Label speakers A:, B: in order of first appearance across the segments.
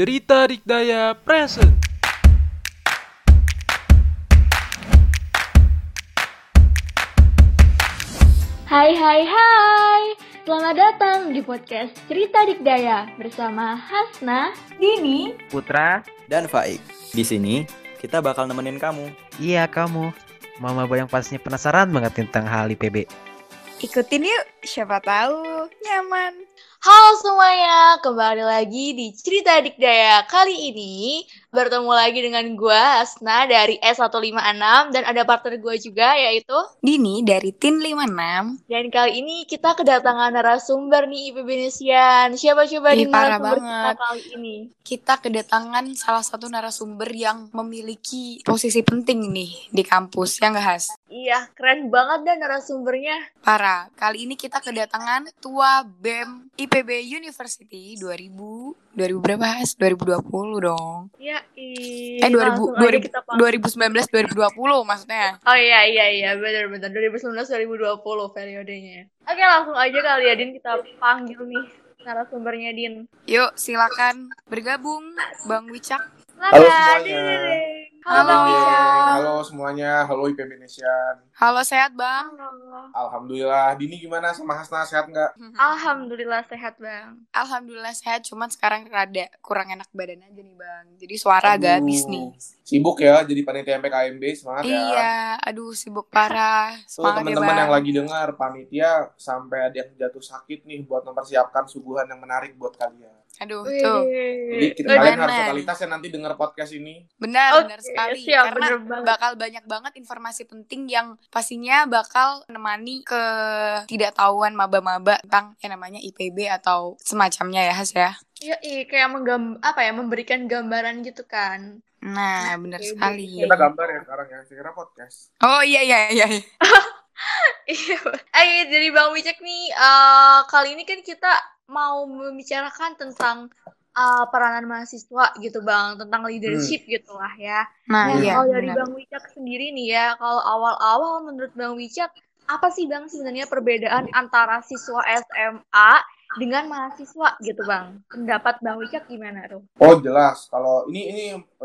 A: Cerita Dikdaya Present.
B: Hai hai hai Selamat datang di podcast Cerita Dikdaya Bersama Hasna, Dini,
C: Putra.
D: dan Faik. Di sini kita bakal nemenin kamu.
C: Iya kamu. Mama yang pastinya penasaran banget tentang hal IPB.
E: Ikutin yuk, siapa tahu nyaman.
B: Halo semuanya, kembali lagi di Cerita Dikdaya Kali ini bertemu lagi dengan gue Hasna dari S156 Dan ada partner gue juga yaitu
E: Dini dari Tin 56.
B: Dan kali ini kita kedatangan narasumber nih IPB Nesian Siapa coba di
E: parah
B: narasumber kita
E: banget.
B: kali ini?
E: Kita kedatangan salah satu narasumber yang memiliki posisi penting nih di kampus, ya nggak Has?
B: Iya, keren banget dah narasumbernya
E: Parah. Kali ini kita kedatangan Tua BEM IPB University 2000 2000 berapa Has? 2020 dong.
B: Ya, ih,
E: Eh 2000
B: langsung aja
E: 2000
B: kita panggil.
E: 2019 2020 maksudnya.
B: Oh iya iya iya benar-benar 2019 2020 periodenya. Oke langsung aja kali ya Din kita panggil nih narasumbernya Din.
E: Yuk, silakan bergabung Bang Wicak.
F: Halo semuanya.
B: Halo,
E: Halo.
F: Semuanya, halo IPB Indonesian.
E: Halo, sehat Bang?
B: Halo.
F: Alhamdulillah, Dini gimana sama Hasna sehat nggak?
B: Alhamdulillah sehat Bang.
E: Alhamdulillah sehat, cuman sekarang rada kurang enak badan aja nih bang. Jadi suara agak
F: Aduh,
E: habis nih.
F: Sibuk ya jadi panitia MPKMB, semangat ya.
E: Iya, aduh sibuk parah.
F: Tuh
E: Semangat ya
F: teman-teman
E: bang.
F: yang lagi dengar panitia sampai ada yang jatuh sakit nih buat mempersiapkan suguhan yang menarik buat kalian.
E: Aduh,
B: Wih.
E: tuh.
F: Jadi kita
B: Wih,
F: kalian harus
E: bener.
F: totalitas ya nanti dengar podcast ini.
E: Benar,
B: Oke,
E: benar sekali.
B: siap,
E: Karena
B: bener banget.
E: bakal banyak banget informasi penting yang pastinya bakal menemani ke tidak tahuan maba-maba tentang yang namanya IPB atau semacamnya ya Has ya.
B: Iya, iya kayak menggam apa ya memberikan gambaran gitu kan.
E: Nah, benar sekali.
F: Kita gambar ya sekarang ya, kira podcast.
E: Oh iya iya iya. iya.
B: Iya. Eh jadi Bang Wicek nih eh, kali ini kan kita mau membicarakan tentang eh, peranan mahasiswa gitu Bang, tentang leadership gitu lah ya.
E: Nah,
B: Nah,
E: iya.
B: kalau dari
E: benar.
B: Bang Wicak sendiri nih ya, kalau awal-awal menurut Bang Wicak, apa sih Bang sebenarnya perbedaan antara siswa SMA dengan mahasiswa gitu Bang? Pendapat Bang Wicak gimana tuh?
F: Oh jelas, kalau ini ini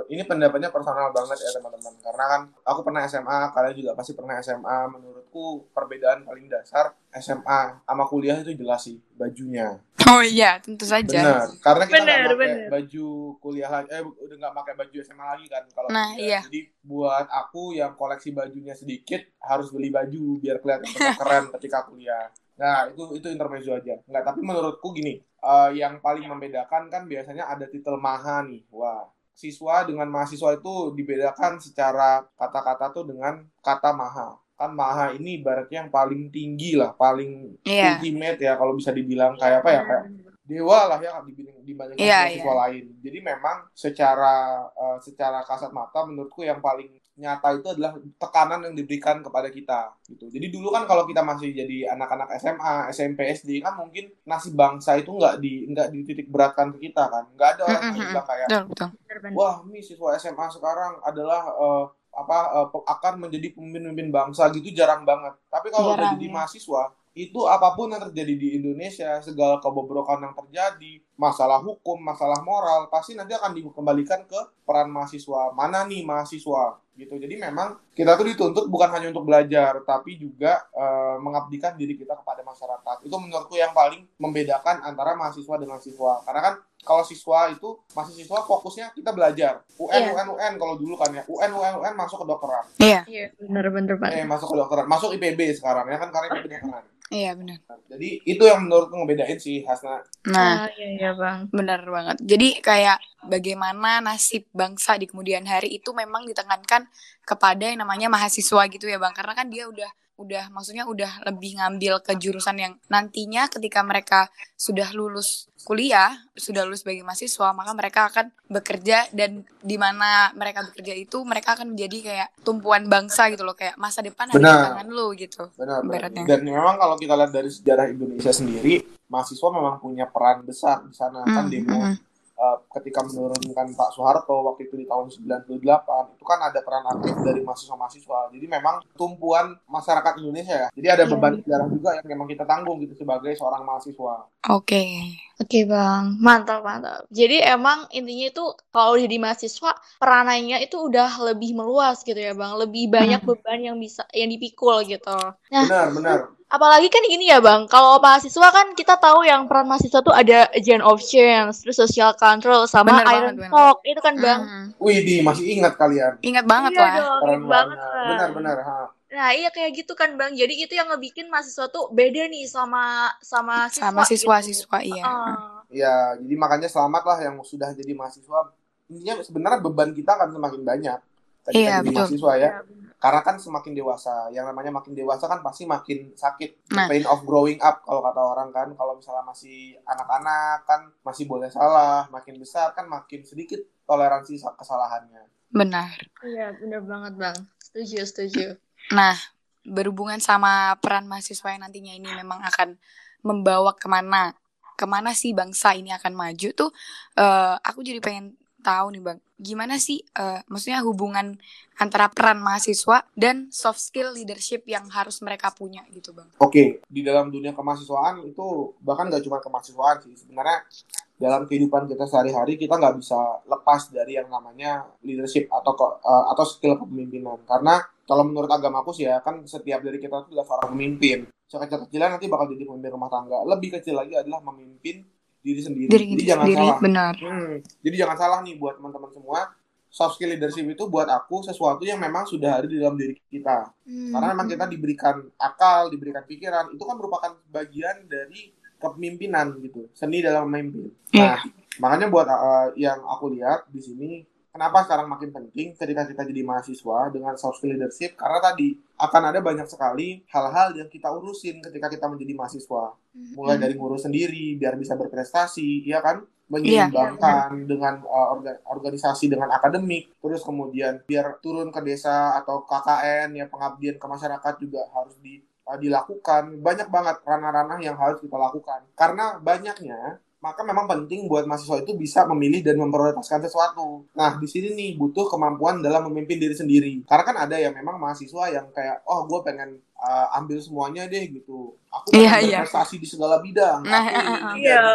F: ini pendapatnya personal banget ya teman-teman. Karena kan aku pernah SMA, kalian juga pasti pernah SMA. Menurutku perbedaan paling dasar SMA sama kuliah itu jelas sih bajunya.
E: Oh iya, tentu saja.
F: Benar, karena kita nggak pakai baju kuliah lagi, eh udah nggak pakai baju SMA lagi kan kalau
E: Nah,
F: kuliah.
E: iya.
F: Jadi buat aku yang koleksi bajunya sedikit harus beli baju biar kelihatan tetap keren ketika kuliah. Nah itu itu intermezzo aja. Nggak, tapi menurutku gini, eh, yang paling membedakan kan biasanya ada titel maha nih. Wah, siswa dengan mahasiswa itu dibedakan secara kata-kata tuh dengan kata maha. Kan maha ini ibaratnya yang paling tinggi lah, paling
E: Iya.
F: ultimate ya kalau bisa dibilang kayak apa ya kayak dewa lah ya dibanding dibandingkan
E: Iya,
F: mahasiswa lain. Jadi memang secara eh, secara kasat mata menurutku yang paling nyata itu adalah tekanan yang diberikan kepada kita gitu. Jadi dulu kan kalau kita masih jadi anak-anak SMA, SMP, SD kan mungkin nasib bangsa itu nggak di nggak dititik beratkan ke kita kan. Nggak ada orang yang
E: Mm-mm-mm.
F: bilang kayak wah ini siswa SMA sekarang adalah eh, apa eh, akan menjadi pemimpin-pemimpin bangsa gitu jarang banget. Tapi kalau udah
E: Jarang,
F: jadi
E: ya.
F: mahasiswa itu apa pun yang terjadi di Indonesia, segala kebobrokan yang terjadi, masalah hukum, masalah moral, pasti nanti akan dikembalikan ke peran mahasiswa. Mana nih mahasiswa? Gitu. Jadi memang kita tuh dituntut bukan hanya untuk belajar, tapi juga eh, mengabdikan diri kita kepada masyarakat. Itu menurutku yang paling membedakan antara mahasiswa dengan siswa. Karena kan kalau siswa itu masih siswa fokusnya kita belajar. UN,
B: Iya.
F: UN, UN kalau dulu kan ya. UN, UN, UN masuk ke dokteran.
E: Iya,
B: Iya, benar-benar banget.
F: Eh, masuk ke dokteran. Masuk IPB sekarang ya kan karena IPB kan.
E: Iya benar.
F: Jadi itu yang menurutku ngebedain sih Hasna.
E: Nah,
B: Ah, iya iya Bang.
E: benar banget. Jadi kayak bagaimana nasib bangsa di kemudian hari itu memang ditekankan kepada yang namanya mahasiswa gitu ya, Bang. Karena kan dia udah udah maksudnya udah lebih ngambil ke jurusan yang nantinya ketika mereka sudah lulus kuliah, sudah lulus sebagai mahasiswa, maka mereka akan bekerja dan di mana mereka bekerja itu mereka akan menjadi kayak tumpuan bangsa gitu loh, kayak masa depan ada di tangan lu gitu.
F: Benar, benar. Dan memang kalau kita lihat dari sejarah Indonesia sendiri, mahasiswa memang punya peran besar di sana kan
E: Hmm,
F: demo
E: hmm,
F: eh, ketika menurunkan Pak Soeharto waktu itu di tahun 98 itu kan ada peran aktif dari mahasiswa-mahasiswa. Jadi memang tumpuan masyarakat Indonesia ya. Jadi ada
B: Iya,
F: beban
B: iya.
F: sejarah juga yang memang kita tanggung gitu sebagai seorang mahasiswa.
E: Oke.
B: Oke bang, mantap mantap. Jadi emang intinya itu kalau jadi mahasiswa peranannya itu udah lebih meluas gitu ya bang, lebih banyak
E: Hmm.
B: beban yang bisa yang dipikul gitu. Nah,
F: Benar, benar.
B: Apalagi kan gini ya bang, kalau mahasiswa kan kita tahu yang peran mahasiswa tuh ada agent of change, terus social control sama
E: Bener
B: iron
E: banget, bener.
B: talk itu kan bang.
E: Hmm.
F: Wih, di masih ingat kalian.
E: Ingat banget
B: Iya
E: lah.
B: dong,
F: Keren
B: banget
F: banget.
B: Bang.
F: Benar, benar. Ha.
B: Nah iya kayak gitu kan bang, jadi itu yang ngebikin mahasiswa tuh beda nih sama sama siswa.
E: Sama
B: gitu.
E: siswa-siswa iya.
B: Ah.
F: Ya, jadi makanya selamat lah yang sudah jadi mahasiswa. Intinya sebenarnya beban kita akan semakin banyak ketika
E: Iya,
F: jadi
E: betul.
F: mahasiswa ya.
B: Iya, bener.
F: Karena kan semakin dewasa, yang namanya makin dewasa kan pasti makin sakit.
E: Nah.
F: pain of growing up kalau kata orang kan. Kalau misalnya masih anak-anak kan masih boleh salah, makin besar kan makin sedikit toleransi sa- kesalahannya.
E: Benar.
B: Iya bener banget bang, setuju setuju.
E: Nah, berhubungan sama peran mahasiswa yang nantinya ini memang akan membawa ke mana, ke mana sih bangsa ini akan maju tuh, eh, aku jadi pengen tahu nih bang, gimana sih, eh, maksudnya hubungan antara peran mahasiswa dan soft skill leadership yang harus mereka punya gitu bang.
F: Oke, di dalam dunia kemahasiswaan itu bahkan gak cuma kemahasiswaan sih. Sebenarnya dalam kehidupan kita sehari-hari kita nggak bisa lepas dari yang namanya leadership atau eh, atau skill kepemimpinan. Karena kalau menurut agamaku sih ya kan setiap dari kita itu adalah seorang pemimpin. Sekecil-kecilnya nanti bakal jadi pemimpin rumah tangga. Lebih kecil lagi adalah memimpin diri sendiri.
E: Diri
F: jadi jangan
E: sendiri,
F: salah.
E: benar.
F: Hmm, jadi jangan salah nih buat teman-teman semua. Soft skill leadership itu buat aku sesuatu yang memang sudah ada di dalam diri kita.
B: Hmm.
F: Karena memang kita diberikan akal, diberikan pikiran, itu kan merupakan bagian dari kepemimpinan gitu, seni dalam memimpin. Nah, makanya buat uh, yang aku lihat di sini, kenapa sekarang makin penting ketika kita jadi mahasiswa dengan soft skill leadership? Karena tadi akan ada banyak sekali hal-hal yang kita urusin ketika kita menjadi mahasiswa. Mulai dari ngurus sendiri, biar bisa berprestasi, ya kan? Menyeimbangkan dengan uh, orga- organisasi dengan akademik, terus kemudian biar turun ke desa atau KKN, ya pengabdian ke masyarakat juga harus di uh, dilakukan. Banyak banget ranah-ranah yang harus kita lakukan. Karena banyaknya maka memang penting buat mahasiswa itu bisa memilih dan memprioritaskan sesuatu. Nah, di sini nih butuh kemampuan dalam memimpin diri sendiri. Karena kan ada yang memang mahasiswa yang kayak, oh gue pengen uh, ambil semuanya deh gitu. Aku pengen
E: Iya, iya.
F: berprestasi di segala bidang.
E: Nah,
F: Aku jadi,
B: Iya.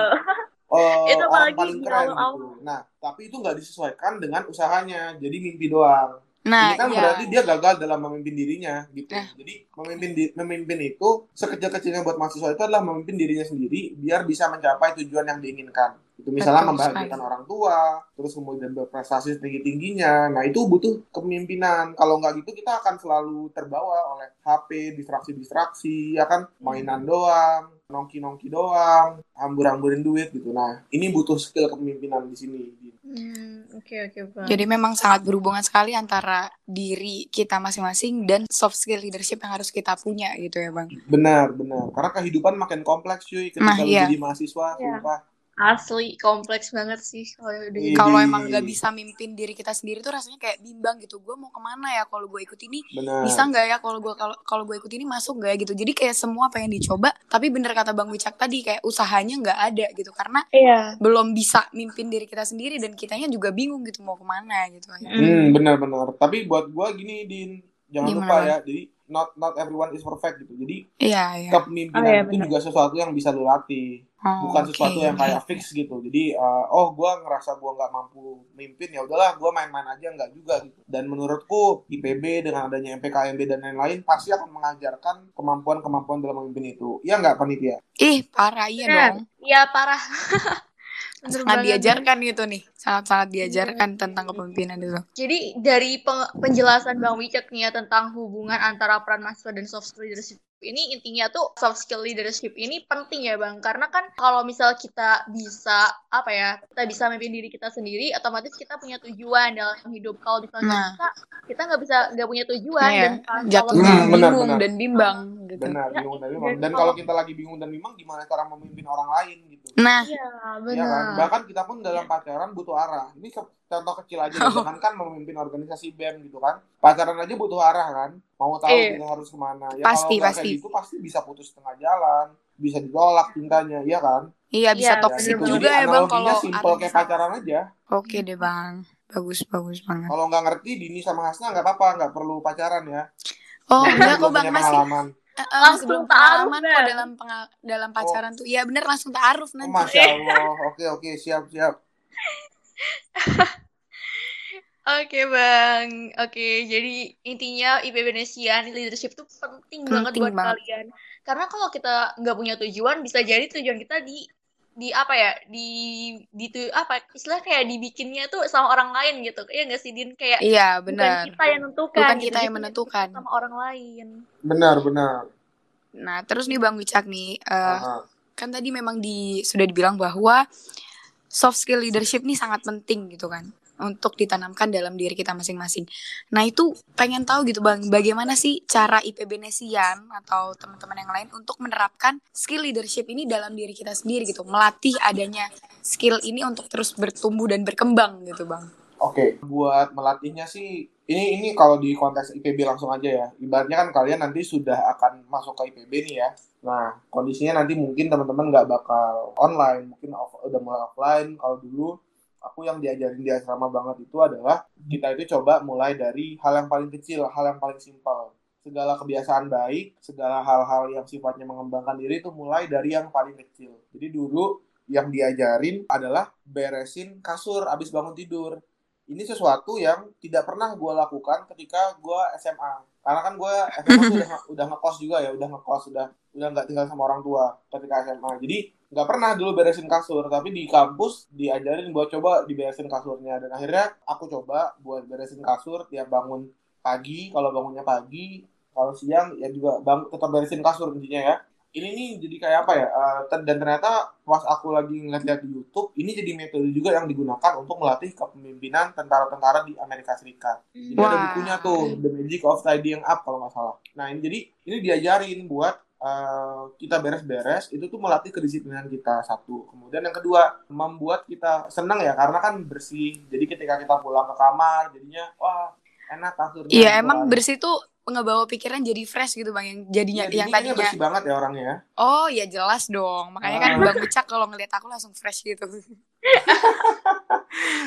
F: uh,
B: Itu
F: orang paling keren gitu. Nah, tapi itu nggak disesuaikan dengan usahanya. Jadi mimpi doang
E: Nah,
F: ini kan
E: iya.
F: berarti dia gagal dalam memimpin dirinya gitu.
E: Nah.
F: Jadi memimpin di- memimpin itu sekecil-kecilnya buat mahasiswa itu adalah memimpin dirinya sendiri biar bisa mencapai tujuan yang diinginkan. Itu misalnya
E: Betul
F: membahagiakan orang tua, terus kemudian berprestasi setinggi-tingginya. Nah, itu butuh kepemimpinan. Kalau nggak gitu kita akan selalu terbawa oleh HP, distraksi-distraksi, ya kan mainan doang, nongki-nongki doang, hambur-hamburin duit gitu. Nah, ini butuh skill kepemimpinan di sini.
B: Hmm, oke oke bang.
E: Jadi memang sangat berhubungan sekali antara diri kita masing-masing dan soft skill leadership yang harus kita punya gitu ya bang.
F: Benar, benar. Karena kehidupan makin kompleks cuy ketika
E: Nah, iya.
F: jadi mahasiswa,
B: Iya.
F: sumpah.
B: Asli kompleks banget sih kalau udah
F: Iya.
E: Kalau
F: Jadi-
E: emang nggak bisa mimpin diri kita sendiri tuh rasanya kayak bimbang gitu. Gue mau ke mana ya kalau gue ikut ini
F: Benar.
E: bisa nggak ya kalau gue kalau kalau gue ikut ini masuk nggak ya gitu. Jadi kayak semua pengen dicoba. Tapi bener kata bang Wicak tadi kayak usahanya nggak ada gitu karena
B: Iya.
E: belum bisa mimpin diri kita sendiri dan kitanya juga bingung gitu mau ke mana gitu.
F: Hmm, benar-benar. Tapi buat gua gini, Din, jangan
E: Gimana,
F: lupa ya. Jadi not not everyone is perfect gitu. Jadi
E: Iya iya.
F: kepemimpinan
B: Oh, iya,
F: itu
B: benar.
F: juga sesuatu yang bisa lu latih.
E: Oh,
F: Bukan
E: oke.
F: sesuatu yang kayak fix gitu. Jadi uh, oh gua ngerasa gua nggak mampu mimpin ya udahlah gua main-main aja nggak juga gitu. Dan menurutku IPB dengan adanya MPKMB dan lain-lain pasti akan mengajarkan kemampuan-kemampuan dalam memimpin itu. Iya nggak panitia?
E: Ih parah iya dong.
B: Iya parah. Bener
E: Sangat
B: banget.
E: diajarkan gitu nih. Sangat-sangat diajarkan tentang kepemimpinan itu.
B: Jadi dari penjelasan Bang Wicak nih ya tentang hubungan antara peran mahasiswa dan soft skill leadership ini intinya tuh soft skill leadership ini penting ya Bang karena kan kalau misal kita bisa apa ya kita bisa memimpin diri kita sendiri otomatis kita punya tujuan dalam hidup kalau misalnya
E: Nah.
B: kita kita nggak bisa nggak punya tujuan
E: Iya,
B: dan kalau
E: jatuhnya
F: Hmm,
E: bingung
F: benar.
E: dan bimbang gitu.
F: Benar,
B: Ya,
F: bingung dan
B: iya,
F: bimbang.
B: dan
F: Dan
B: kalau-
F: kalau kita lagi bingung dan bimbang gimana cara memimpin orang lain gitu.
E: Nah,
B: iya
F: Iya
B: benar
F: kan? Bahkan kita pun dalam pacaran butuh arah. Ini contoh kecil aja,
E: Oh.
F: jangan kan memimpin organisasi BEM gitu kan. Pacaran aja butuh arah kan. Mau tahu
B: Iya.
F: kita harus ke mana. Ya
E: Pasti,
F: kalau
E: pasti.
F: kayak gitu pasti bisa putus tengah jalan. Bisa ditolak cintanya, iya kan?
E: iya bisa
B: Iya,
E: toksik
B: bener-bener.
E: juga
F: Jadi
E: ya bang kalau
F: simple
E: ada
F: kayak pacaran aja.
E: Oke deh bang, bagus bagus banget.
F: Kalau nggak ngerti, Dini sama Hasna nggak apa-apa, nggak perlu pacaran ya.
E: Oh enggak kok bang masih
F: pengalaman.
E: Eh,
B: Langsung
E: sebelum
B: ta'aruf,
E: pengalaman kok dalam pengal- dalam pacaran tuh. Ya bener langsung taaruf
F: Oh,
E: nanti.
F: Masya Allah. Oke, oke, siap, siap.
B: Oke bang, oke jadi intinya IPB Indonesian leadership itu penting, banget
E: Penting
B: buat
E: banget.
B: kalian. Karena kalau kita nggak punya tujuan, bisa jadi tujuan kita di di apa ya di di tu- apa istilah kayak dibikinnya tuh sama orang lain gitu ya nggak sih Din kayak
E: Iya,
B: bukan
E: benar.
B: kita yang menentukan
E: Bukan
B: gitu,
E: kita yang menentukan.
B: sama orang lain
F: Benar, benar.
E: Nah, terus nih Bang Wicak nih, eh,
F: Aha.
E: kan tadi memang di sudah dibilang bahwa soft skill leadership nih sangat penting gitu kan untuk ditanamkan dalam diri kita masing-masing. Nah itu pengen tahu gitu bang, bagaimana sih cara IPB Nesian atau teman-teman yang lain untuk menerapkan skill leadership ini dalam diri kita sendiri gitu, melatih adanya skill ini untuk terus bertumbuh dan berkembang gitu bang.
F: Oke, buat melatihnya sih ini ini kalau di konteks IPB langsung aja ya. Ibaratnya kan kalian nanti sudah akan masuk ke IPB nih ya. Nah, kondisinya nanti mungkin teman-teman nggak bakal online, mungkin off, udah mulai offline. Kalau dulu aku yang diajarin di asrama banget itu adalah kita itu coba mulai dari hal yang paling kecil, hal yang paling simpel. Segala kebiasaan baik, segala hal-hal yang sifatnya mengembangkan diri itu mulai dari yang paling kecil. Jadi dulu yang diajarin adalah beresin kasur abis bangun tidur ini sesuatu yang tidak pernah gue lakukan ketika gue SMA karena kan gue SMA udah udah ngekos juga ya udah ngekos udah udah nggak tinggal sama orang tua ketika SMA jadi nggak pernah dulu beresin kasur tapi di kampus diajarin buat coba diberesin kasurnya. Dan akhirnya aku coba buat beresin kasur tiap bangun pagi. Kalau bangunnya pagi kalau siang ya juga bang tetap beresin kasur intinya ya. Ini nih jadi kayak apa ya ter- dan ternyata pas aku lagi ngeliat di YouTube ini jadi metode juga yang digunakan untuk melatih kepemimpinan tentara-tentara di Amerika Serikat. Jadi ada
E: Wah.
F: bukunya tuh The Magic of Tidying Up kalau nggak salah. Nah ini jadi ini diajarin buat eh, kita beres-beres itu tuh melatih kedisiplinan kita satu. Kemudian yang kedua membuat kita senang ya karena kan bersih. Jadi ketika kita pulang ke kamar jadinya wah enak kasurnya
E: Iya emang bersih tuh ngebawa pikiran jadi fresh gitu bang yang jadinya
F: Iya,
E: yang tadinya.
F: bersih banget ya orangnya ya.
E: oh ya jelas dong. Makanya kan
F: Ah.
E: bang Wicak kalau ngeliat aku langsung fresh gitu.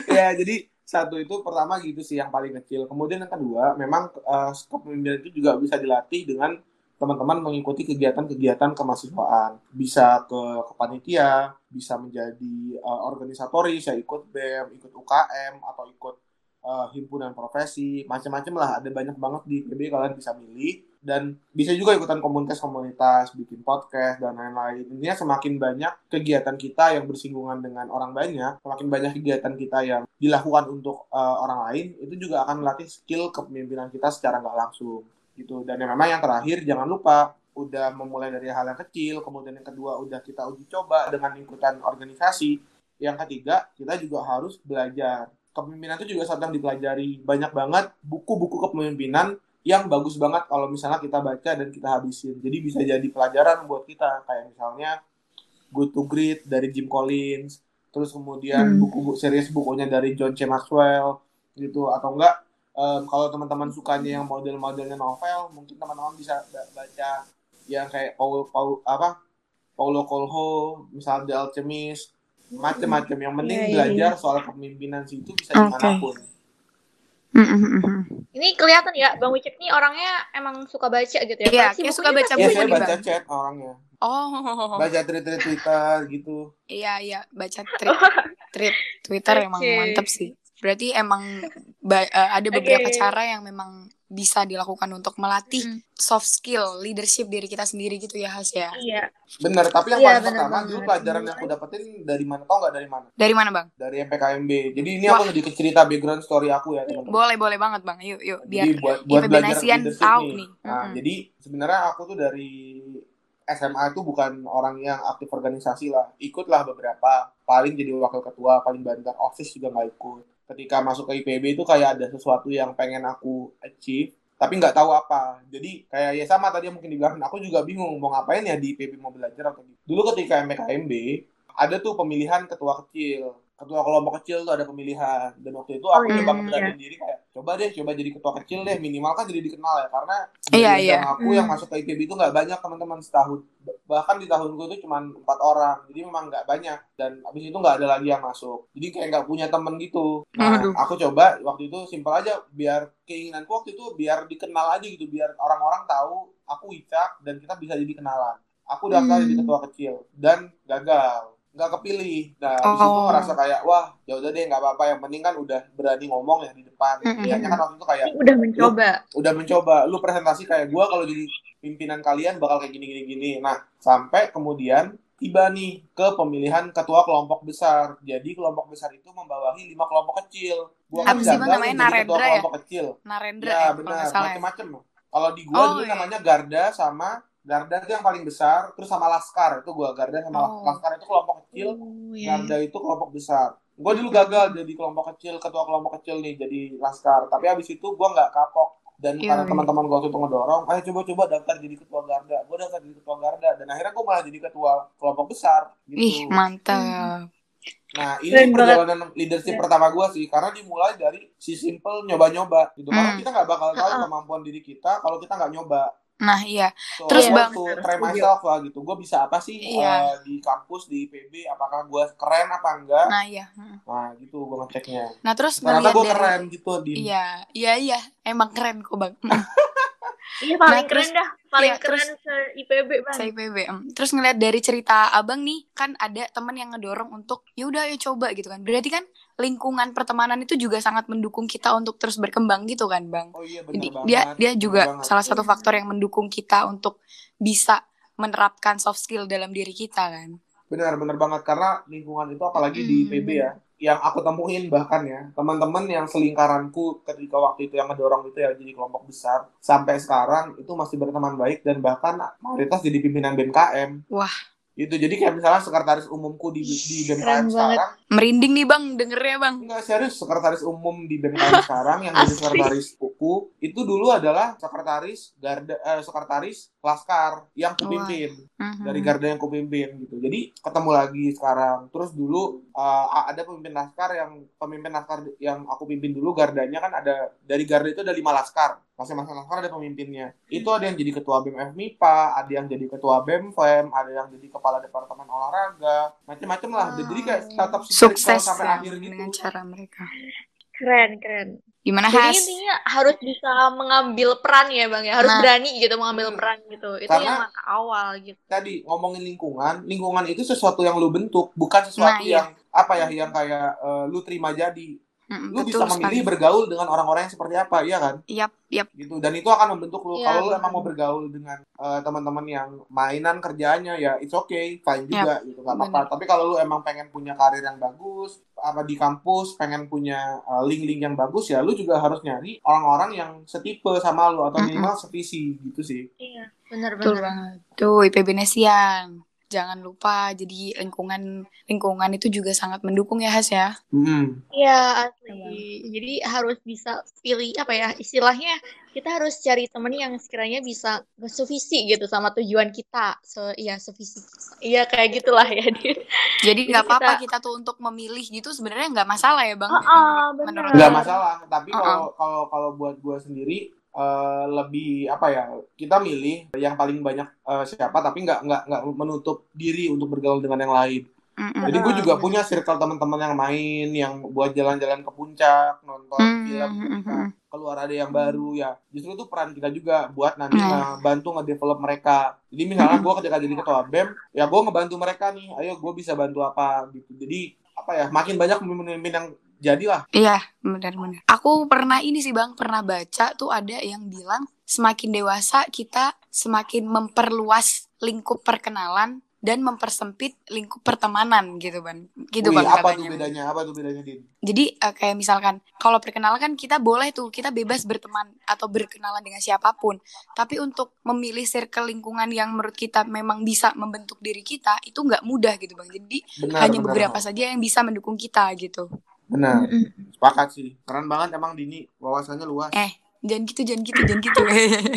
F: Ya jadi satu itu pertama gitu sih yang paling kecil. Kemudian yang kedua memang eh, kepemimpinan itu juga bisa dilatih dengan teman-teman mengikuti kegiatan-kegiatan kemahasiswaan. Bisa ke kepanitia bisa menjadi eh, organisatoris ya ikut bem ikut UKM atau ikut eh, himpunan profesi macam-macam lah. Ada banyak banget di PB kalian bisa milih. Dan bisa juga ikutan komunitas-komunitas bikin podcast dan lain-lain. Intinya semakin banyak kegiatan kita yang bersinggungan dengan orang banyak semakin banyak kegiatan kita yang dilakukan untuk eh, orang lain itu juga akan melatih skill kepemimpinan kita secara nggak langsung gitu. Dan yang memang yang terakhir jangan lupa udah memulai dari hal yang kecil kemudian yang kedua udah kita uji coba dengan ikutan organisasi. Yang ketiga kita juga harus belajar. Kepemimpinan itu juga sedang dipelajari. Banyak banget buku-buku kepemimpinan yang bagus banget kalau misalnya kita baca dan kita habisin. Jadi bisa jadi pelajaran buat kita. Kayak misalnya Good to Great dari Jim Collins. Terus kemudian
E: Hmm.
F: buku series bukunya dari John C. Maxwell gitu. Atau enggak em, kalau teman-teman sukanya yang model-modelnya novel mungkin teman-teman bisa ba- baca yang kayak Paul Paul apa? Paulo Coelho misal The Alchemist macam-macam yang penting
B: Iya, iya,
F: belajar soal kepemimpinan sih itu bisa
E: Oke.
F: di mana pun.
B: Ini kelihatan ya Bang Wicek nih orangnya emang suka baca gitu ya.
E: Iya,
B: bukunya
E: suka baca
F: ya
E: buku
F: saya
E: nih,
F: baca
E: Bang.
F: chat orangnya.
E: Oh.
F: Baca tweet-tweet Twitter gitu.
E: Iya iya. Baca tweet. Tweet Twitter emang
B: Oke.
E: mantep sih berarti emang ba- eh, ada beberapa
B: Oke.
E: cara yang memang bisa dilakukan untuk melatih
B: Mm.
E: soft skill leadership diri kita sendiri gitu ya Has ya
B: iya
F: bener tapi yang
B: Iya,
F: paling
B: bener
F: pertama
B: banget.
F: dulu pelajaran yang aku dapetin dari mana tau nggak dari mana
E: dari mana bang
F: dari MPKMB jadi ini
E: Wah.
F: aku sedikit cerita background story aku ya teman-teman
E: boleh boleh banget bang yuk yuk biar
F: jadi buat buat belajar
E: tahu
F: nih.
E: nih.
F: Nah,
E: Mm-mm.
F: jadi sebenarnya aku tuh dari SMA itu bukan orang yang aktif organisasi lah. Ikutlah beberapa. Paling jadi wakil ketua, paling banter office juga nggak ikut. Ketika masuk ke IPB itu kayak ada sesuatu yang pengen aku achieve, tapi nggak tahu apa. Jadi kayak ya sama tadi mungkin dibilang, aku juga bingung mau ngapain ya di IPB mau belajar atau gitu. Dulu ketika MKMB, ada tuh pemilihan ketua kecil. Ketua kelompok kecil tuh ada pemilihan. Dan waktu itu aku
B: Oh, iya,
F: coba
B: iya.
F: ngeberaniin diri kayak, coba deh coba jadi ketua kecil deh. Minimal kan jadi dikenal ya. Karena
E: Iya,
F: dari
E: iya.
F: yang aku yang masuk ke IPB itu nggak banyak teman-teman setahun. Bahkan di tahunku itu cuma empat orang. Jadi memang nggak banyak. Dan abis itu nggak ada lagi yang masuk. Jadi kayak nggak punya temen gitu. Nah,
E: Aduh.
F: aku coba waktu itu simpel aja. Biar keinginanku waktu itu biar dikenal aja gitu. Biar orang-orang tahu aku Wicak dan kita bisa jadi kenalan. Aku daftar
E: Hmm.
F: jadi ketua kecil dan gagal, nggak kepilih. Nah di situ
E: Oh.
F: ngerasa kayak wah ya udah deh nggak apa-apa. Yang penting kan udah berani ngomong ya di depan.
E: Mm-mm.
F: Kayaknya kan waktu itu kayak
B: udah mencoba.
F: udah mencoba lu presentasi kayak gua kalau jadi pimpinan kalian bakal kayak gini gini gini nah sampai kemudian tiba nih ke pemilihan ketua kelompok besar jadi kelompok besar itu membawahi lima kelompok kecil gua kan gagal
E: namanya
F: jadi ketua
E: Narendra ya?
F: kelompok kecil
E: Narendra
F: ya
E: ya, kalau
F: benar
E: ya.
F: macem-macem kalau di gua
E: Oh,
F: dulu
E: iya.
F: namanya Garda sama Garda itu yang paling besar terus sama Laskar itu gua Garda sama
E: Oh.
F: Laskar itu kelompok kecil
B: Oh, iya.
F: Garda itu kelompok besar. Gue dulu gagal jadi kelompok kecil, ketua kelompok kecil nih, jadi laskar. Tapi habis itu gue nggak kapok. Dan
E: Iya,
F: karena
E: iya.
F: teman-teman gue waktu itu ngedorong, ayo coba-coba daftar jadi ketua Garda. Gue daftar jadi ketua Garda. Dan akhirnya gue malah jadi ketua kelompok besar. Gitu.
E: Ih, mantap.
F: Nah, ini
B: Keren banget.
F: perjalanan leadership pertama gue sih. Karena dimulai dari si simple nyoba-nyoba. Gitu. Karena
E: Hmm.
F: kita nggak bakal tahu
B: Ha-ha.
F: kemampuan diri kita kalau kita nggak nyoba.
E: Nah, iya.
F: So,
E: Terus, Bang,
F: try myself lah gitu. Gue bisa apa sih
E: Iya.
F: eh, di kampus, di IPB, apakah gue keren apa enggak?
E: Nah, iya. Hmm.
F: Nah, gitu gue ngeceknya.
E: Nah, terus
F: Ternyata
E: ngelihat
F: gue
E: dari
F: keren gitu, Din.
E: Iya, iya, iya. Emang keren kok, Bang.
B: Iya paling
E: Nah, terus-
B: keren dah, paling
E: iya,
B: keren se IPB bang.
E: Saya IPB. Terus ngeliat dari cerita abang nih, kan ada teman yang ngedorong untuk ya udah ayo coba gitu kan. Berarti kan lingkungan pertemanan itu juga sangat mendukung kita untuk terus berkembang gitu kan, bang.
F: Oh iya
E: Jadi
F: bener banget.
E: dia dia
F: bener
E: juga
F: banget.
E: salah satu
B: Iya.
E: faktor yang mendukung kita untuk bisa menerapkan soft skill dalam diri kita kan.
F: Benar, bener banget. Karena lingkungan itu apalagi di
E: Mm,
F: IPB ya. Yang aku temuin bahkan ya, teman-teman yang selingkaranku ketika waktu itu yang ngedorong itu ya jadi kelompok besar. Sampai sekarang itu masih berteman baik dan bahkan mayoritas jadi pimpinan BMKM.
E: Wah.
F: Itu jadi kayak misalnya sekretaris umumku di, di BMKM
B: Keren banget.
E: Merinding nih bang dengernya bang.
F: Enggak serius, sekretaris umum di BMKM sekarang yang jadi sekretaris UKU itu dulu adalah sekretaris Garda eh, sekretaris Laskar yang kupimpin.
E: Mhm.
F: dari Garda yang kupimpin gitu. Jadi ketemu lagi sekarang. Terus dulu uh, ada pemimpin laskar yang pemimpin laskar yang aku pimpin dulu Gardanya kan ada dari Garda itu ada lima laskar. Masing-masing laskar ada pemimpinnya. Itu ada yang jadi ketua BEM MIPA, ada yang jadi ketua BEM FEM, ada yang jadi kepala departemen olahraga, macam-macam lah. Jadi kayak tetap
E: Sukses
F: sampai
E: ya,
F: akhir gitu.
E: dengan cara mereka.
B: Keren keren.
E: Gimana
B: Jadi
E: Has?
B: intinya harus bisa mengambil peran ya bang ya, harus
E: Nah.
B: berani gitu mengambil
F: Hmm.
B: peran gitu. Itu
F: Karena-
B: yang langkah awal gitu.
F: Tadi ngomongin lingkungan, lingkungan itu sesuatu yang lu bentuk, bukan sesuatu
E: Nah, iya.
F: yang apa ya yang kayak uh, lu terima jadi.
E: Mm,
F: Lu
E: betul
F: bisa memilih
E: sekali.
F: bergaul dengan orang-orang yang seperti apa, iya kan?
E: Yap, yap.
F: gitu dan itu akan membentuk lu
B: Iya,
F: kalau lu
B: benar.
F: emang mau bergaul dengan eh, teman-teman yang mainan kerjaannya ya it's okay fine juga gitu nggak apa-apa
E: benar.
F: tapi kalau lu emang pengen punya karir yang bagus apa di kampus pengen punya eh, link-link yang bagus ya lu juga harus nyari orang-orang yang setipe sama lu atau minimal sevisi gitu sih
B: Iya, benar-benar.
E: banget. Tuh IPB Nesian. Jangan lupa jadi lingkungan lingkungan itu juga sangat mendukung ya Has ya.
B: Iya asli. Jadi harus bisa pilih apa ya istilahnya kita harus cari temen yang sekiranya bisa sevisi gitu sama tujuan kita. Se iya sevisi. Iya kayak gitulah ya dia.
E: Jadi
B: Jadi
E: nggak apa-apa
B: kita-
E: kita tuh untuk memilih gitu sebenarnya nggak masalah ya bang.
B: Benar.
E: menurut
F: nggak masalah tapi kalau kalau kalau buat gua sendiri eh, lebih apa ya kita milih yang paling banyak eh, siapa tapi nggak nggak nggak menutup diri untuk bergaul dengan yang lain
E: Mm-mm.
F: Jadi gue juga punya circle teman-teman yang main, yang buat jalan-jalan ke puncak, nonton
E: Hmm,
F: film, keluar ada yang baru ya. Justru itu peran kita juga buat nanti
E: Nah.
F: bantu ngedevelop mereka. Jadi misalnya gue ketika jadi ketua BEM, ya gue ngebantu mereka nih. Ayo gue bisa bantu apa gitu. Jadi apa ya, makin banyak pemimpin-pemimpin yang jadilah.
E: Iya, benar-benar. Aku pernah ini sih Bang, pernah baca tuh ada yang bilang semakin dewasa kita semakin memperluas lingkup perkenalan dan mempersempit lingkup pertemanan gitu Bang. Gitu
F: Wih,
E: Bang
F: apa tuh
E: katanya.
F: bedanya? Apa tuh bedanya, Din?
E: Jadi eh, kayak misalkan kalau perkenalan kan kita boleh tuh kita bebas berteman atau berkenalan dengan siapa pun. Tapi untuk memilih circle lingkungan yang menurut kita memang bisa membentuk diri kita itu nggak mudah gitu Bang. Jadi
F: Benar,
E: hanya
F: benar.
E: beberapa saja yang bisa mendukung kita gitu.
F: Benar.
B: Mm-mm.
F: Sepakat sih. Keren banget emang Dini. Wawasannya luas.
E: Eh, jangan gitu, jangan gitu, jangan gitu.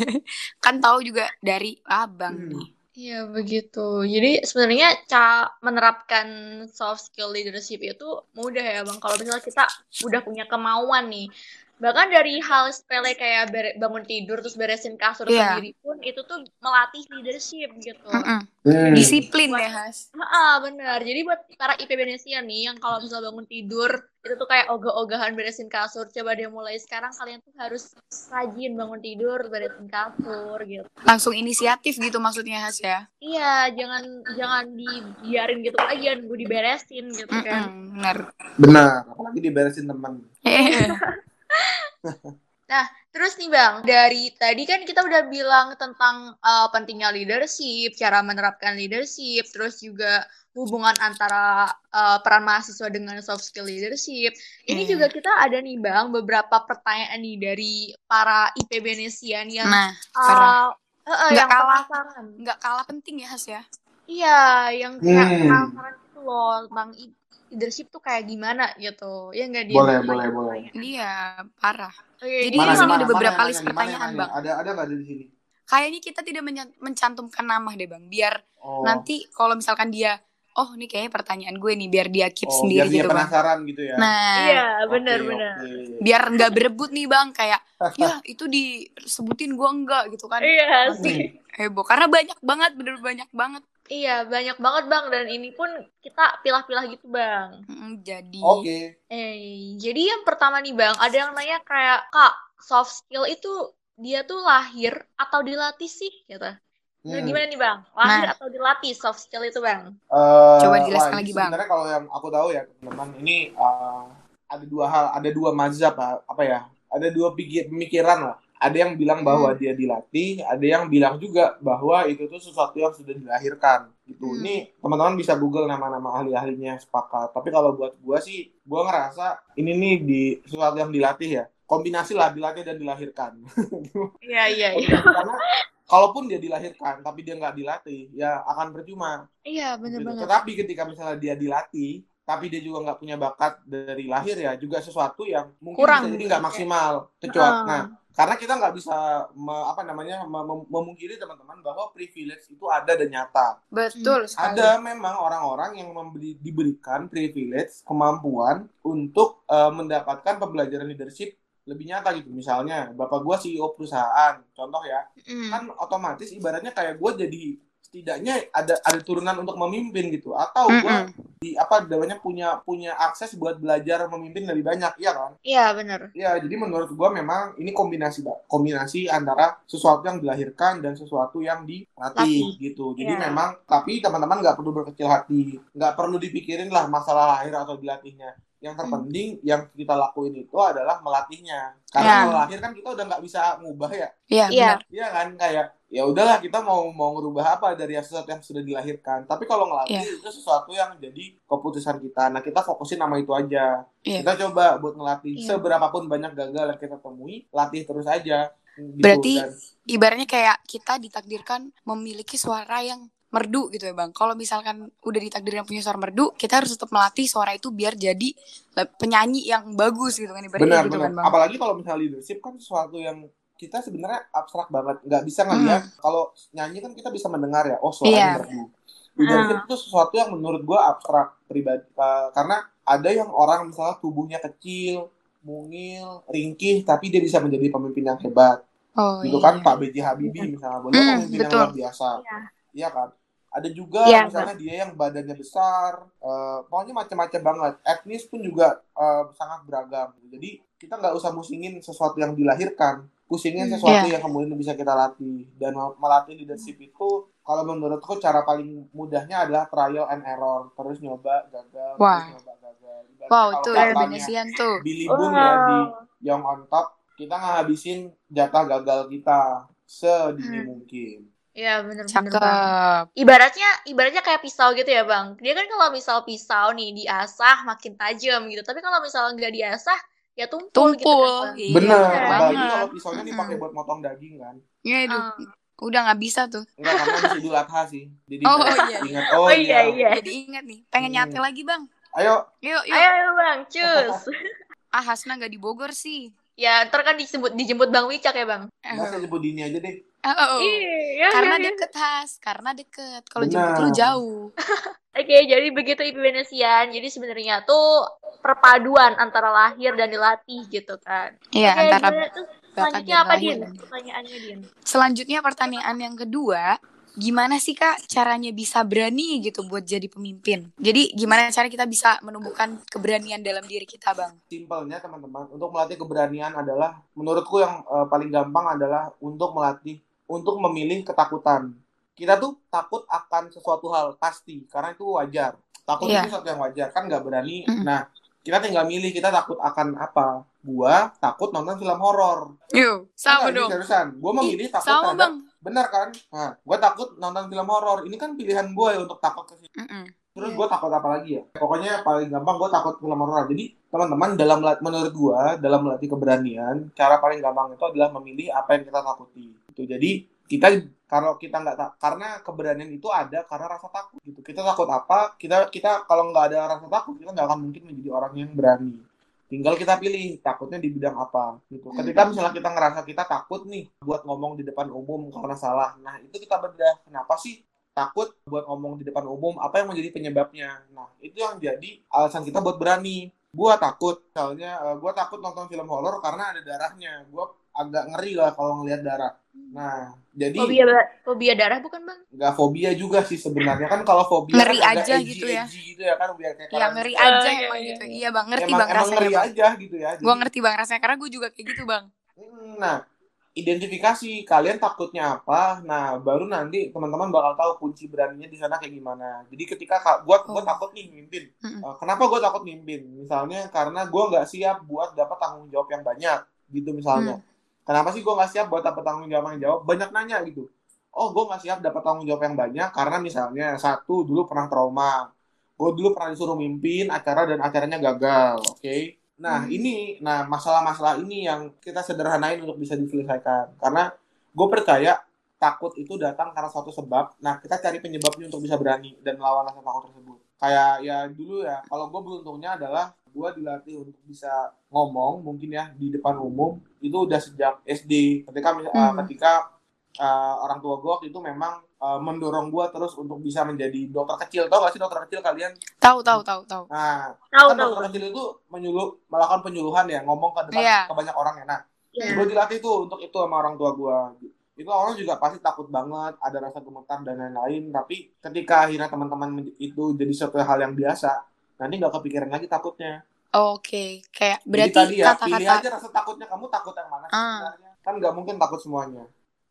E: kan tahu juga dari abang
F: Hmm.
E: nih.
B: Iya begitu. Jadi sebenarnya cara menerapkan soft skill leadership itu mudah ya bang. Kalau misalnya kita udah punya kemauan nih, bahkan dari hal sepele kayak bangun tidur terus beresin kasur
E: Iya.
B: sendiri pun itu tuh melatih leadership gitu.
E: Mm-mm.
F: Hmm.
E: Disiplin ya, Has.
B: Ah, benar. Jadi buat para IPB Indonesia nih yang kalau misal bangun tidur itu tuh kayak ogah-ogahan beresin kasur. Coba deh mulai sekarang kalian tuh harus rajin bangun tidur, beresin kasur gitu.
E: Langsung inisiatif gitu maksudnya, Has ya.
B: Iya, jangan jangan dibiarin gitu aja nunggu diberesin gitu kan.
E: Mm-mm, bener.
F: Benar, apalagi diberesin teman.
B: Terus nih Bang, dari tadi kan kita udah bilang tentang uh, pentingnya leadership, cara menerapkan leadership, terus juga hubungan antara uh, peran mahasiswa dengan soft skill leadership. Ini
E: Hmm.
B: juga kita ada nih Bang, beberapa pertanyaan nih dari para IPB Nesian yang
E: Nah,
B: uh, eh, eh,
E: Nggak
B: yang
E: kalah. nggak kalah penting ya, Has ya.
B: Iya, yang kayak
F: Hmm.
B: penasaran gitu loh tentang i- leadership tuh kayak gimana gitu. Ya nggak dia
F: Boleh, boleh, boleh.
E: Iya, parah.
B: Oke,
E: Jadi
B: ini
E: di sini
B: langsung-
E: ada beberapa
F: yang
E: list
F: yang
E: pertanyaan,
F: nanya?
E: Bang.
F: Ada ada nggak di sini?
E: Kayaknya kita tidak mencantumkan nama deh, Bang. Biar
F: Oh.
E: nanti kalau misalkan dia, oh ini kayaknya pertanyaan gue nih, biar dia keep
F: oh,
E: sendiri
F: biar dia
E: gitu, Bang.
F: penasaran gitu ya.
E: Nah,
B: Iya,
F: Oke,
B: benar-benar.
F: oke.
E: biar nggak berebut nih, Bang. Kayak, ya itu disebutin gue enggak gitu kan.
B: Iya sih.
E: Heboh. Karena banyak banget, bener banyak banget.
B: Iya, banyak banget Bang dan ini pun kita pilah-pilah gitu Bang.
E: Mm, Jadi,
F: Oke.
B: Eh, jadi yang pertama nih Bang, ada yang nanya kayak, "Kak, soft skill itu dia tuh lahir atau dilatih sih?" gitu. Nah,
F: Hmm.
B: gimana nih Bang? Lahir
E: Nah.
B: atau dilatih soft skill itu Bang?
F: Eh,
E: Coba dijelaskan lagi, Bang.
F: Sebenarnya kalau yang aku tahu ya teman-teman ini eh, ada dua hal, ada dua mazhab apa ya? Ada dua pikir, pemikiran lah. Ada yang bilang bahwa
E: Hmm.
F: dia dilatih, ada yang bilang juga bahwa itu tuh sesuatu yang sudah dilahirkan gitu.
B: Hmm.
F: Ini teman-teman bisa Google nama-nama ahli-ahlinya sepakat. Tapi kalau buat gua sih, gua ngerasa ini nih di sesuatu yang dilatih ya. Kombinasi lah dilatih dan dilahirkan.
B: Iya, iya,
F: Karena kalaupun dia dilahirkan tapi dia nggak dilatih, ya akan percuma.
B: Iya, bener
F: Gitu.
B: banget.
F: Tetapi ketika misalnya dia dilatih, tapi dia juga nggak punya bakat dari lahir ya, juga sesuatu yang mungkin
B: Kurang.
F: bisa jadi nggak maksimal. Kecuali,
B: Ah.
F: nah, karena kita nggak bisa me- apa namanya mem- mem- memungkiri teman-teman bahwa privilege itu ada dan nyata.
E: betul sekali.
F: Ada memang orang-orang yang memberi, diberikan privilege, kemampuan untuk eh, mendapatkan pembelajaran leadership lebih nyata gitu. Misalnya, bapak gua CEO perusahaan, contoh ya,
B: Mm.
F: kan otomatis ibaratnya kayak gue jadi setidaknya ada ada turunan untuk memimpin gitu atau gue
E: Mm-mm.
F: di apa namanya punya punya akses buat belajar memimpin lebih banyak iya kan
B: Iya, bener.
F: ya jadi menurut gue memang ini kombinasi kombinasi antara sesuatu yang dilahirkan dan sesuatu yang dilatih gitu jadi
B: Iya.
F: memang tapi teman-teman nggak perlu berkecil hati nggak perlu dipikirin lah masalah lahir atau dilatihnya yang terpenting yang kita lakuin itu adalah melatihnya karena
E: Ya.
F: kalau lahir kan kita udah nggak bisa ngubah ya
E: Iya,
B: Iya.
F: Iya kan kayak ya udahlah kita mau mau ngerubah apa dari sesuatu yang sudah dilahirkan. Tapi kalau ngelatih
E: Iya.
F: itu sesuatu yang jadi keputusan kita. Nah kita fokusin sama itu aja.
E: Iya.
F: Kita coba buat ngelatih
B: Iya.
F: seberapapun banyak gagal yang kita temui, latih terus aja. Gitu.
E: Berarti
F: Dan-
E: Ibaratnya kayak kita ditakdirkan memiliki suara yang merdu gitu ya bang. Kalau misalkan udah ditakdirkan punya suara merdu, kita harus tetap melatih suara itu biar jadi penyanyi yang bagus gitu kan ibaratnya
F: benar
E: gitu
F: benar.
E: kan bang.
F: Apalagi kalau misalnya leadership kan sesuatu yang kita sebenarnya abstrak banget, nggak bisa ngeliat. Kalau nyanyi kan kita bisa mendengar ya, oh suaranya
E: Hmm. Iya.
F: merdu. Leadership itu sesuatu yang menurut gua abstrak pribadi, Uh, karena ada yang orang misalnya tubuhnya kecil, mungil, ringkih, tapi dia bisa menjadi pemimpin yang hebat.
E: Oh
F: gitu
E: iya.
F: kan Pak B.J. Habibie misalnya, beliau
E: Hmm,
F: pemimpin yang
E: betul.
F: luar biasa.
B: Iya.
F: Iya kan? Ada juga
B: Iya,
F: misalnya dia yang badannya besar, eh, pokoknya macam-macam banget. Etnis pun juga eh, sangat beragam. Jadi kita nggak usah musingin sesuatu yang dilahirkan, pusingin
B: Hmm,
F: sesuatu
E: iya.
F: yang kemudian bisa kita latih. Dan melatih leadership itu, kalau menurutku cara paling mudahnya adalah trial and error, terus nyoba gagal,
E: Wah.
F: terus nyoba gagal. Ibaratnya
E: Wow tuh
F: katanya
E: Indonesian tuh.
F: Billy Boone ya di
B: Wow.
F: Young on Top, kita ngabisin jatah gagal kita sedini
B: Hmm.
F: mungkin.
B: Iya, bener-bener Bang.
E: Cakep.
B: Ibaratnya, ibaratnya kayak pisau gitu ya bang. Dia kan kalau misal pisau nih diasah makin tajam gitu. Tapi kalau misal nggak diasah ya tumpul, gitu kan
E: Tumpul.
B: bang.
E: Iya,
F: Bener,
B: bener
F: apalagi kalau pisaunya dipakai
E: Mm-mm.
F: buat motong daging kan.
E: Ya, aduh.
B: Ah.
E: Udah nggak bisa tuh.
F: Enggak, karena masih Idul Adha sih. Jadi
E: Oh, iya.
F: ingat,
B: Oh,
F: oh,
B: iya iya.
E: Jadi ingat nih, pengen
F: Hmm.
E: nyate lagi bang.
F: Ayo,
E: Yuk, yuk.
B: Ayo, ayo bang, cus.
E: Ah Hasna nggak di Bogor sih.
B: ya ntar kan disebut dijemput bang Wicak ya bang.
E: Eh,
F: nggak saya sebut Dini aja deh.
E: Oh,
B: Iya,
E: karena
B: iya, iya.
E: deket Has, karena deket. Kalau jemput lu jauh.
B: Oke, jadi begitu Ibu Venesian. Jadi sebenarnya tuh perpaduan antara lahir dan dilatih gitu kan.
E: Iya,
B: Oke,
E: antara
B: gimana Selanjutnya apa,
E: lahir
B: Din? Pertanyaannya, Din.
E: Selanjutnya pertanyaan yang kedua, gimana sih Kak caranya bisa berani gitu buat jadi pemimpin? Jadi gimana cara kita bisa menumbuhkan keberanian dalam diri kita, Bang?
F: Simpelnya teman-teman, untuk melatih keberanian adalah menurutku yang eh, paling gampang adalah untuk melatih untuk memilih ketakutan. Kita tuh takut akan sesuatu hal pasti karena itu wajar. Takut
E: Iya.
F: itu sesuatu yang wajar kan nggak berani.
E: Mm-mm.
F: Nah kita tinggal milih kita takut akan apa. Gua takut nonton film horor.
E: Yuk, sama
F: ini
E: dong.
F: seriusan. Gua memilih
E: Ih,
F: takut
E: sama,
F: terhadap
E: Bang.
F: benar kan? Nah, gua takut nonton film horor. Ini kan pilihan gue ya untuk takut ke situ.
E: Mm-mm.
F: Terus
E: Iya.
F: gue takut apa lagi ya? Pokoknya paling gampang gue takut film horor. Jadi teman-teman dalam menurut gue dalam melatih keberanian, cara paling gampang itu adalah memilih apa yang kita takuti. Gitu. Jadi kita kalau kita nggak karena keberanian itu ada karena rasa takut gitu. Kita takut apa? Kita kita kalau nggak ada rasa takut kita nggak akan mungkin menjadi orang yang berani. Tinggal kita pilih takutnya di bidang apa gitu. Ketika misalnya kita ngerasa kita takut nih buat ngomong di depan umum karena salah, nah itu kita bedah. Kenapa sih takut buat ngomong di depan umum apa yang menjadi penyebabnya nah itu yang jadi alasan kita buat berani gua takut misalnya eh, gua takut nonton film horor karena ada darahnya gua agak ngeri lah kalau ngelihat darah nah jadi
B: Fobia, fobia darah bukan, Bang?
F: nggak fobia juga sih sebenarnya kan kalau fobia
E: Ngeri
F: kan
E: aja
F: edgy-
E: gitu ya.
F: edgy gitu ya kan biar kayak
E: Ya ngeri
F: gitu.
E: aja
B: iya,
E: emang
B: iya.
E: gitu. Iya, Bang. Ngerti
F: emang,
E: Bang
F: emang
E: rasanya,
F: ngeri
E: Bang.
F: aja gitu ya
E: Gua ngerti Bang rasanya karena gue juga kayak gitu, Bang.
F: Hmm, Nah, identifikasi kalian takutnya apa. Nah, baru nanti teman-teman bakal tahu kunci beraninya di sana kayak gimana. Jadi ketika ka- gua gua
E: Oh.
F: takut nih mimpin.
E: Mm-mm.
F: Eh, kenapa gua takut mimpin? Misalnya karena gua nggak siap buat dapat tanggung jawab yang banyak, gitu misalnya. Kenapa sih gua nggak siap buat dapat tanggung jawab yang jawab? Banyak nanya gitu. Oh, gua nggak siap dapat tanggung jawab yang banyak karena misalnya satu dulu pernah trauma. Gue dulu pernah disuruh mimpin acara dan acaranya gagal, oke? Nah,
E: Hmm.
F: ini, nah masalah-masalah ini yang kita sederhanain untuk bisa diselesaikan. Karena gue percaya takut itu datang karena suatu sebab. Nah, kita cari penyebabnya untuk bisa berani dan melawan rasa takut tersebut. Kayak ya dulu ya, kalau gue beruntungnya adalah gue dilatih untuk bisa ngomong mungkin ya di depan umum itu udah sejak SD. Ketika uh,
E: Hmm.
F: ketika uh, orang tua gue waktu itu memang uh, mendorong gue terus untuk bisa menjadi dokter kecil. Tau gak sih dokter kecil kalian?
E: Tahu, tahu, tahu, tahu.
F: Nah,
B: Tahu,
F: kan
B: tahu.
F: dokter kecil itu menyuluh melakukan penyuluhan ya ngomong ke depan
E: Iya.
F: ke banyak orang ya nah
B: Iya.
F: gue dilatih tuh untuk itu sama orang tua gue itu orang juga pasti takut banget ada rasa gemetar dan lain-lain tapi ketika akhirnya teman-teman itu jadi suatu hal yang biasa nanti nggak kepikiran lagi takutnya
E: Oke, kayak
F: jadi
E: berarti
F: tadi ya pilih
E: kata-kata
F: aja rasa takutnya kamu takut yang mana
E: Ah.
F: sebenarnya kan nggak mungkin takut semuanya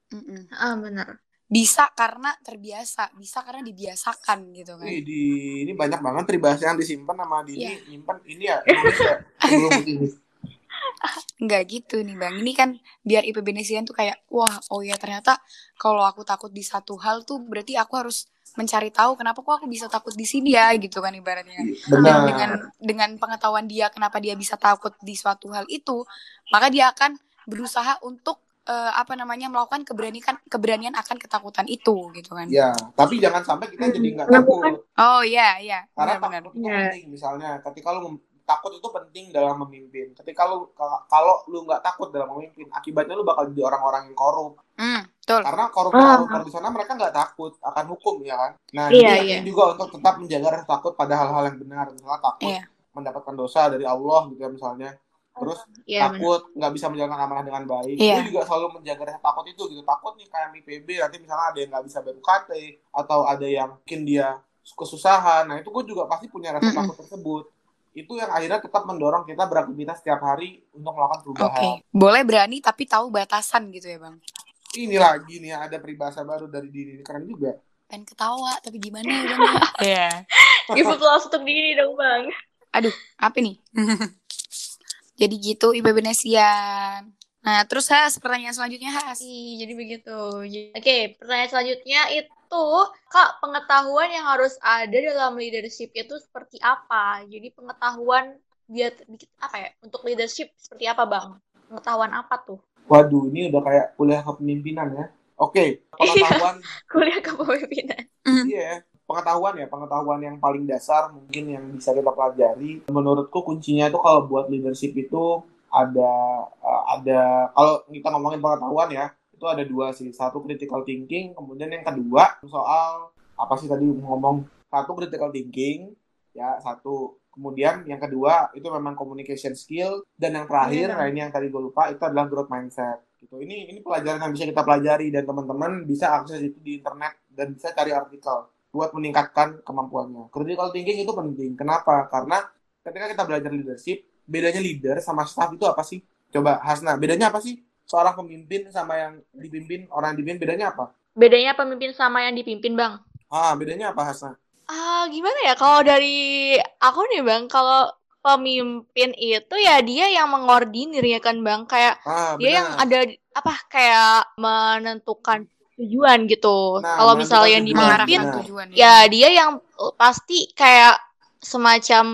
E: Mm-mm.
B: Ah, benar.
E: bisa karena terbiasa, bisa karena dibiasakan gitu kan.
F: Wih, di ini banyak banget peribahasa yang disimpan sama di
E: Iya.
F: ini nyimpan ini ya ini
E: Enggak gitu nih Bang. Ini kan biar IP Benesian tuh kayak wah, oh ya ternyata kalau aku takut di satu hal tuh berarti aku harus mencari tahu kenapa kok aku bisa takut di sini ya gitu kan ibaratnya. Dan
F: benar
E: dengan dengan pengetahuan dia kenapa dia bisa takut di suatu hal itu, maka dia akan berusaha untuk eh, apa namanya melakukan keberanian keberanian akan ketakutan itu gitu kan.
F: ya tapi jangan sampai kita jadi nggak takut
E: Oh iya iya
F: Karena
E: benar-benar.
F: takut itu
B: Iya.
F: penting misalnya ketika lu mem- takut itu penting dalam memimpin. Ketika lu ka- kalau lu nggak takut dalam memimpin, akibatnya lu bakal jadi orang-orang yang korup.
E: Hmm, betul.
F: Karena
B: Ah.
F: koruptor-koruptor di sana mereka nggak takut akan hukum ya kan. Nah,
B: Iya,
F: jadi
B: iya.
F: juga untuk tetap menjaga rasa takut pada hal-hal yang benar. Misalnya takut
E: Iya.
F: mendapatkan dosa dari Allah gitu ya misalnya. Terus
B: Iya, benar.
F: takut nggak bisa menjalankan amanah dengan baik.
E: Iya.
F: Lu juga selalu menjaga rasa takut itu gitu. Takut nih kayak MIPB nanti misalnya ada yang nggak bisa BUKT atau ada yang mungkin dia kesusahan. Nah itu gue juga pasti punya rasa
E: Mm-mm.
F: takut tersebut. Itu yang akhirnya tetap mendorong kita beraktivitas setiap hari untuk melakukan
E: Oke,
F: perubahan.
E: boleh berani tapi tahu batasan gitu ya bang.
F: Ini lagi nih ada peribahasa baru dari diri keren juga.
E: Pengen ketawa tapi gimana ya bang? ya? Iya.
B: Ibu plus untuk diri dong, Bang.
E: Apa nih? Jadi gitu Ibu Benesian. Nah terus Has pertanyaan selanjutnya Has.
B: Ih, jadi begitu. Oke, pertanyaan selanjutnya itu, Kak, pengetahuan yang harus ada dalam leadership itu seperti apa? Jadi pengetahuan biar dikit apa ya? Untuk leadership seperti apa, Bang? Pengetahuan apa tuh?
F: Waduh, ini udah kayak kuliah kepemimpinan ya. Oke, pengetahuan
B: Kuliah kepemimpinan.
F: Iya, pengetahuan ya, pengetahuan yang paling dasar mungkin yang bisa kita pelajari. Menurutku kuncinya itu kalau buat leadership itu ada eh, ada kalau kita ngomongin pengetahuan ya, itu ada dua sih. Satu critical thinking kemudian yang kedua soal apa sih tadi ngomong. Satu critical thinking ya satu. Kemudian yang kedua itu memang communication skill. Dan yang terakhir
B: Iya.
F: nah ini yang tadi gue lupa itu adalah growth mindset. Gitu. Ini ini pelajaran yang bisa kita pelajari dan teman-teman bisa akses itu di internet dan bisa cari artikel buat meningkatkan kemampuannya. Critical thinking itu penting. Kenapa? Karena ketika kita belajar leadership bedanya leader sama staff itu apa sih? Coba Hasna bedanya apa sih seorang pemimpin sama yang dipimpin orang yang dipimpin bedanya apa
B: Bedanya pemimpin sama yang dipimpin, Bang.
F: ah bedanya apa Hasna
B: Ah, gimana ya? Kalau dari aku nih, Bang, kalau pemimpin itu ya dia yang mengordinir ya kan, Bang. Kayak
F: ah
B: dia yang ada apa kayak menentukan tujuan gitu.
F: Nah,
B: kalau misalnya yang dipimpin,
F: Nah.
E: tujuan
B: ya dia yang uh, pasti kayak semacam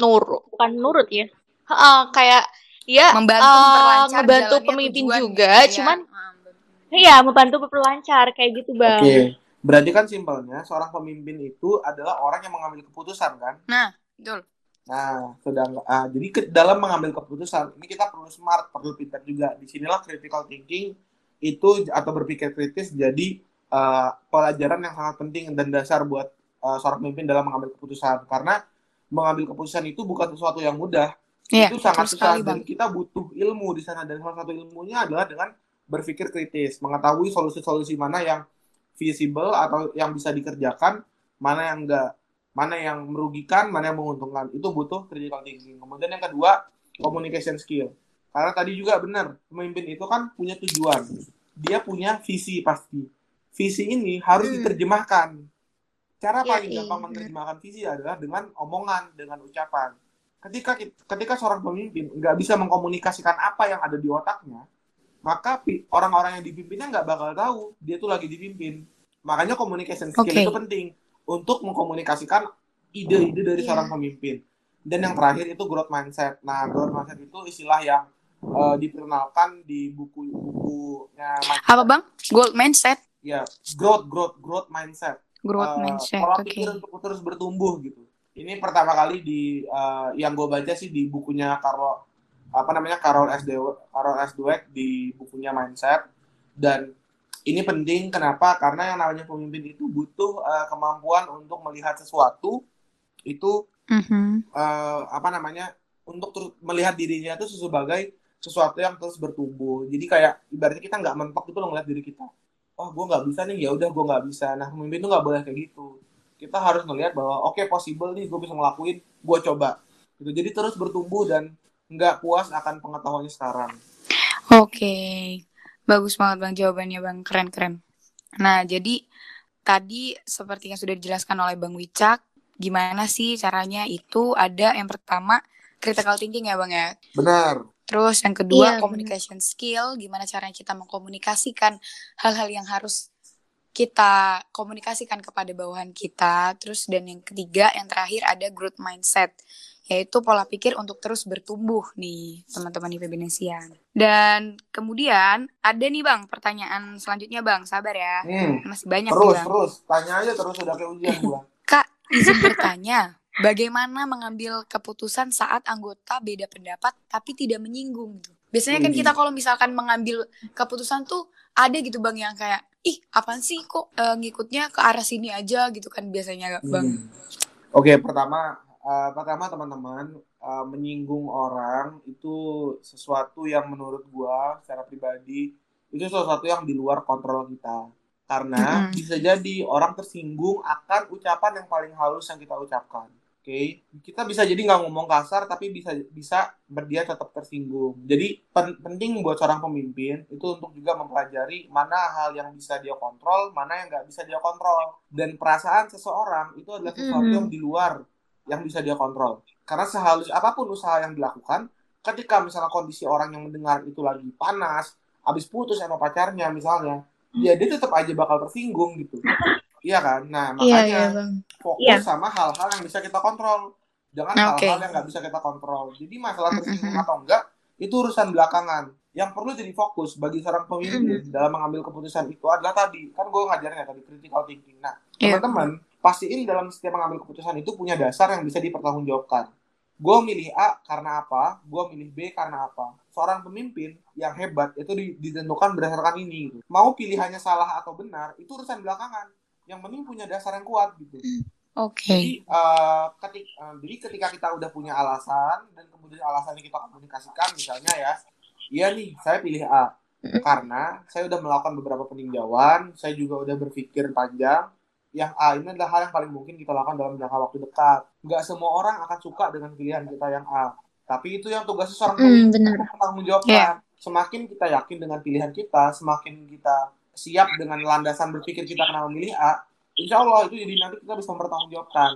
B: nurut, bukan nurut ya. Heeh, kayak dia
E: membantu
B: eh,
E: memperlancar
B: ngebantu
E: jalannya
B: pemimpin
E: tujuan
B: juga,
E: gitu ya.
B: cuman
E: Ah,
B: iya membantu memperlancar kayak gitu, Bang.
F: Oke, berarti kan simpelnya seorang pemimpin itu adalah orang yang mengambil keputusan kan?
E: betul
F: Nah, sedang ah, jadi ke, dalam mengambil keputusan ini kita perlu smart, perlu pintar juga. Di sinilah critical thinking itu atau berpikir kritis jadi eh, pelajaran yang sangat penting dan dasar buat eh, seorang pemimpin dalam mengambil keputusan. Karena mengambil keputusan itu bukan sesuatu yang mudah.
E: Iya,
F: itu sangat susah
E: sekali,
F: dan kita butuh ilmu di sana dan salah satu ilmunya adalah dengan berpikir kritis, mengetahui solusi-solusi mana yang visible atau yang bisa dikerjakan, mana yang enggak, mana yang merugikan, mana yang menguntungkan. Itu butuh critical thinking. Kemudian yang kedua, communication skill. Karena tadi juga benar, pemimpin itu kan punya tujuan. Dia punya visi pasti. Visi ini harus
B: Hmm.
F: diterjemahkan. Cara
B: Iya,
F: paling
B: iya,
F: gampang menerjemahkan visi adalah dengan omongan, dengan ucapan ketika ketika seorang pemimpin nggak bisa mengkomunikasikan apa yang ada di otaknya, maka orang-orang yang dipimpinnya nggak bakal tahu dia tuh lagi dipimpin. Makanya communication skill
E: Oke.
F: itu penting untuk mengkomunikasikan ide-ide dari
B: Iya.
F: seorang pemimpin. Dan yang terakhir itu growth mindset. Nah, growth mindset itu istilah yang eh, diperkenalkan di buku-bukunya
E: apa bang gold mindset
F: ya growth growth growth mindset
E: growth
F: Eh,
E: mindset
F: pola pikir untuk terus bertumbuh gitu. Ini pertama kali di eh, yang gue baca sih di bukunya Carol apa namanya Carol S. Dweck, Carol S. Dweck di bukunya Mindset dan ini penting kenapa? Karena yang namanya pemimpin itu butuh eh, kemampuan untuk melihat sesuatu itu
E: Mhm.
F: eh, apa namanya untuk terus melihat dirinya itu sebagai sesuatu yang terus bertumbuh. Jadi kayak ibaratnya kita nggak mentok itu ngeliat diri kita. Oh, gue nggak bisa nih, ya udah gue nggak bisa. Nah, pemimpin itu nggak boleh kayak gitu. Kita harus melihat bahwa oke possible nih, gue bisa ngelakuin, gue coba. Gitu. Jadi terus bertumbuh dan nggak puas akan pengetahuannya sekarang.
E: Oke, bagus banget bang jawabannya bang, keren-keren. Nah jadi tadi seperti yang sudah dijelaskan oleh bang Wicak, gimana sih caranya itu ada yang pertama critical thinking ya bang ya.
F: Benar.
E: Terus yang kedua
B: Iya,
E: communication skill, gimana caranya kita mengkomunikasikan hal-hal yang harus kita komunikasikan kepada bawahan kita. Terus dan yang ketiga, yang terakhir ada growth mindset, yaitu pola pikir untuk terus bertumbuh nih teman-teman IPB Nesian. Dan kemudian ada nih bang pertanyaan selanjutnya bang, sabar ya,
F: Hmm.
E: masih banyak
F: Terus,
E: nih bang.
F: terus. Tanya aja terus udah kayak ujian gua.
E: Kak, izin bertanya, bagaimana mengambil keputusan saat anggota beda pendapat tapi tidak menyinggung gitu? Biasanya kan
F: Wih.
E: kita kalau misalkan mengambil keputusan tuh ada gitu bang yang kayak, ih apaan sih kok eh, ngikutnya ke arah sini aja gitu kan biasanya bang.
F: Hmm. Oke, pertama, eh, pertama teman-teman eh, menyinggung orang itu sesuatu yang menurut gua secara pribadi itu sesuatu yang di luar kontrol kita. Karena
E: Mm-mm.
F: bisa jadi orang tersinggung akan ucapan yang paling halus yang kita ucapkan. Oke, kita bisa jadi nggak ngomong kasar tapi bisa bisa berdia tetap tersinggung. Jadi pen- penting buat seorang pemimpin itu untuk juga mempelajari mana hal yang bisa dia kontrol, mana yang nggak bisa dia kontrol. Dan perasaan seseorang itu adalah sesuatu
B: Mm.
F: yang di luar yang bisa dia kontrol. Karena sehalus apa pun usaha yang dilakukan, ketika misalnya kondisi orang yang mendengar itu lagi panas, habis putus sama pacarnya misalnya, ya dia tetap aja bakal tersinggung gitu. Iya kan? Nah,
B: Iya,
F: makanya
B: iya, Bang.
F: fokus
B: Iya.
F: sama hal-hal yang bisa kita kontrol. Jangan
E: Oke.
F: hal-hal yang nggak bisa kita kontrol. Jadi masalah tersinggung
E: Mm-mm.
F: atau enggak, itu urusan belakangan. Yang perlu jadi fokus bagi seorang pemimpin dalam mengambil keputusan itu adalah tadi, kan gue ngajarnya tadi, critical thinking. Nah,
E: Iya.
F: teman-teman, pastiin dalam setiap mengambil keputusan itu punya dasar yang bisa dipertanggungjawabkan. gue milih A karena apa, gue milih B karena apa. Seorang pemimpin yang hebat itu di- ditentukan berdasarkan ini. Gitu. Mau pilihannya salah atau benar, itu urusan belakangan. Yang penting punya dasar yang kuat gitu.
E: Oke.
F: Jadi, eh, ketik, eh, jadi ketika kita udah punya alasan dan kemudian alasannya kita komunikasikan, misalnya ya, iya nih saya pilih A karena saya udah melakukan beberapa peninjauan, saya juga udah berpikir panjang. Yang A ini adalah hal yang paling mungkin kita lakukan dalam jangka waktu dekat. Nggak semua orang akan suka dengan pilihan kita yang A. Tapi itu yang tugasnya seorang
B: Hmm,
F: pemimpin
B: benar.
F: bertanggung jawabkan. Semakin kita yakin dengan pilihan kita, semakin kita siap dengan landasan berpikir kita kenapa memilih A, insya Allah itu jadi nanti kita bisa mempertanggungjawabkan.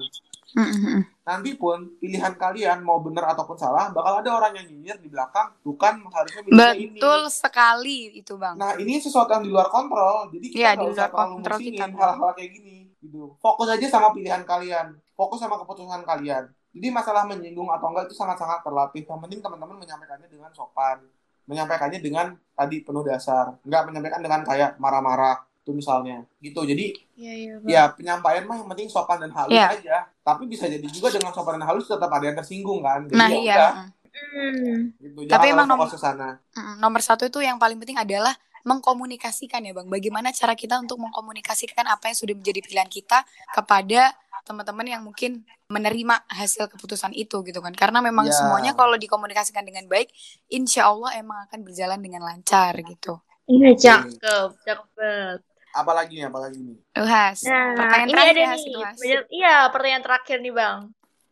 E: Mm-mm.
F: Nanti pun pilihan kalian mau benar ataupun salah, bakal ada orang yang nyinyir di belakang, bukan harusnya milihnya ini.
E: Betul sekali itu bang.
F: Nah ini sesuatu yang di luar kontrol, jadi kita nggak
E: di luar
F: terlalu
E: kontrol kita.
F: hal-hal kayak gini. Gitu. Fokus aja sama pilihan kalian, fokus sama keputusan kalian. Jadi masalah menyinggung atau enggak itu sangat-sangat terlatih. Yang penting teman-teman menyampaikannya dengan sopan, menyampaikannya dengan tadi penuh dasar, nggak menyampaikan dengan kayak marah-marah itu misalnya. Gitu. Jadi
B: Iya, iya, Bang.
F: ya penyampaian mah yang penting sopan dan halus
E: Iya.
F: aja. Tapi bisa jadi juga dengan sopan dan halus tetap ada yang tersinggung kan. Jadi
E: Nah
F: ya
E: iya.
F: udah,
E: mm.
B: Hmm.
F: gitu.
E: Tapi emang nomor-
F: fokus ke sana.
E: Mm, Nomor satu itu yang paling penting adalah mengkomunikasikan ya bang. Bagaimana cara kita untuk mengkomunikasikan apa yang sudah menjadi pilihan kita kepada teman-teman yang mungkin menerima hasil keputusan itu gitu kan. Karena memang
F: Ya.
E: semuanya kalau dikomunikasikan dengan baik, insya Allah emang akan berjalan dengan lancar gitu.
B: Iya, cakep, cakep banget.
F: Apalagi nih, apalagi nih.
E: Uhas,
B: Nah,
E: pertanyaan
B: ini
E: terakhir
B: ada
E: Has,
B: nih.
E: Has.
B: pertanyaan- Iya, pertanyaan terakhir nih, Bang.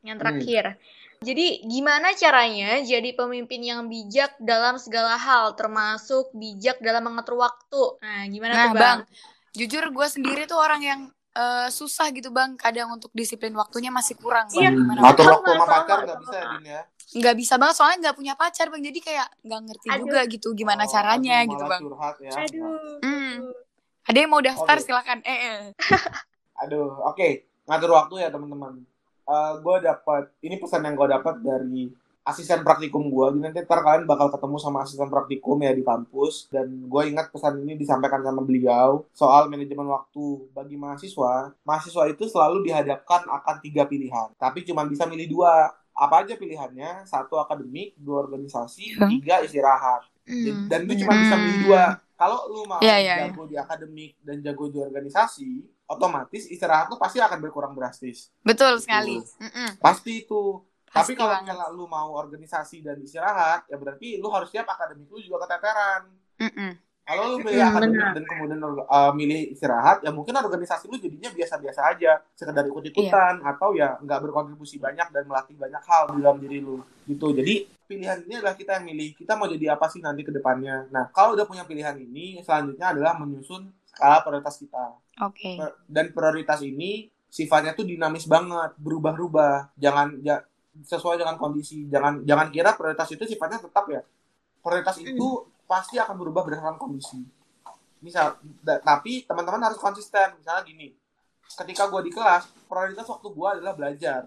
B: Yang
F: Hmm.
B: terakhir. Jadi, gimana caranya jadi pemimpin yang bijak dalam segala hal, termasuk bijak dalam mengatur waktu? Nah, gimana
E: Nah
B: tuh,
E: bang,
B: Bang?
E: jujur gue sendiri tuh orang yang eh, susah gitu bang. Kadang untuk disiplin waktunya masih kurang
B: Iya.
F: Atur waktu sama pacar nggak bisa ya, Din ya?
E: nggak bisa banget soalnya nggak punya pacar bang jadi kayak nggak ngerti
B: Aduh.
E: juga gitu gimana
F: Oh,
E: caranya
F: aduh,
E: gitu bang
F: curhat ya.
B: Aduh.
E: Hmm. ada yang mau daftar
F: Oke.
E: silakan eh, eh.
F: Aduh, oke. Ngatur waktu ya, teman-teman. Eh gue dapat ini pesan yang gue dapat dari asisten praktikum gue. Jadi nanti ntar kalian bakal ketemu sama asisten praktikum ya di kampus. Dan gue ingat pesan ini disampaikan sama beliau soal manajemen waktu bagi mahasiswa. Mahasiswa itu selalu dihadapkan akan tiga pilihan, tapi cuma bisa milih dua. Apa aja pilihannya? Satu akademik, dua organisasi,
E: Hmm.
F: tiga istirahat.
B: Hmm.
F: Dan lu cuma bisa milih dua. Kalau lu mau
E: Iya, iya,
F: jago di akademik dan jago di organisasi, otomatis istirahat lu pasti akan berkurang drastis.
E: betul
F: Gitu.
E: sekali Mm-mm.
F: Pasti itu. Tapi kalau misalnya lu mau organisasi dan istirahat, ya berarti lu harus siap akademik lu juga keteteran.
E: Mm-mm.
F: Kalau lu milih akademik
B: benar.
F: dan kemudian uh, milih istirahat, ya mungkin organisasi lu jadinya biasa-biasa aja, sekedar ikut-ikutan atau ya nggak berkontribusi banyak dan melatih banyak hal di dalam diri lu. Gitu. Jadi pilihan ini adalah kita yang milih. Kita mau jadi apa sih nanti ke depannya. Nah, kalau udah punya pilihan ini, selanjutnya adalah menyusun skala prioritas kita.
E: oke
F: Per- Dan prioritas ini sifatnya tuh dinamis banget, berubah-ubah. Jangan ja- sesuai dengan kondisi. Jangan jangan kira prioritas itu sifatnya tetap ya. Prioritas itu pasti akan berubah berdasarkan kondisi. Misal, da- tapi teman-teman harus konsisten. Misalnya gini, ketika gue di kelas, prioritas waktu gue adalah belajar.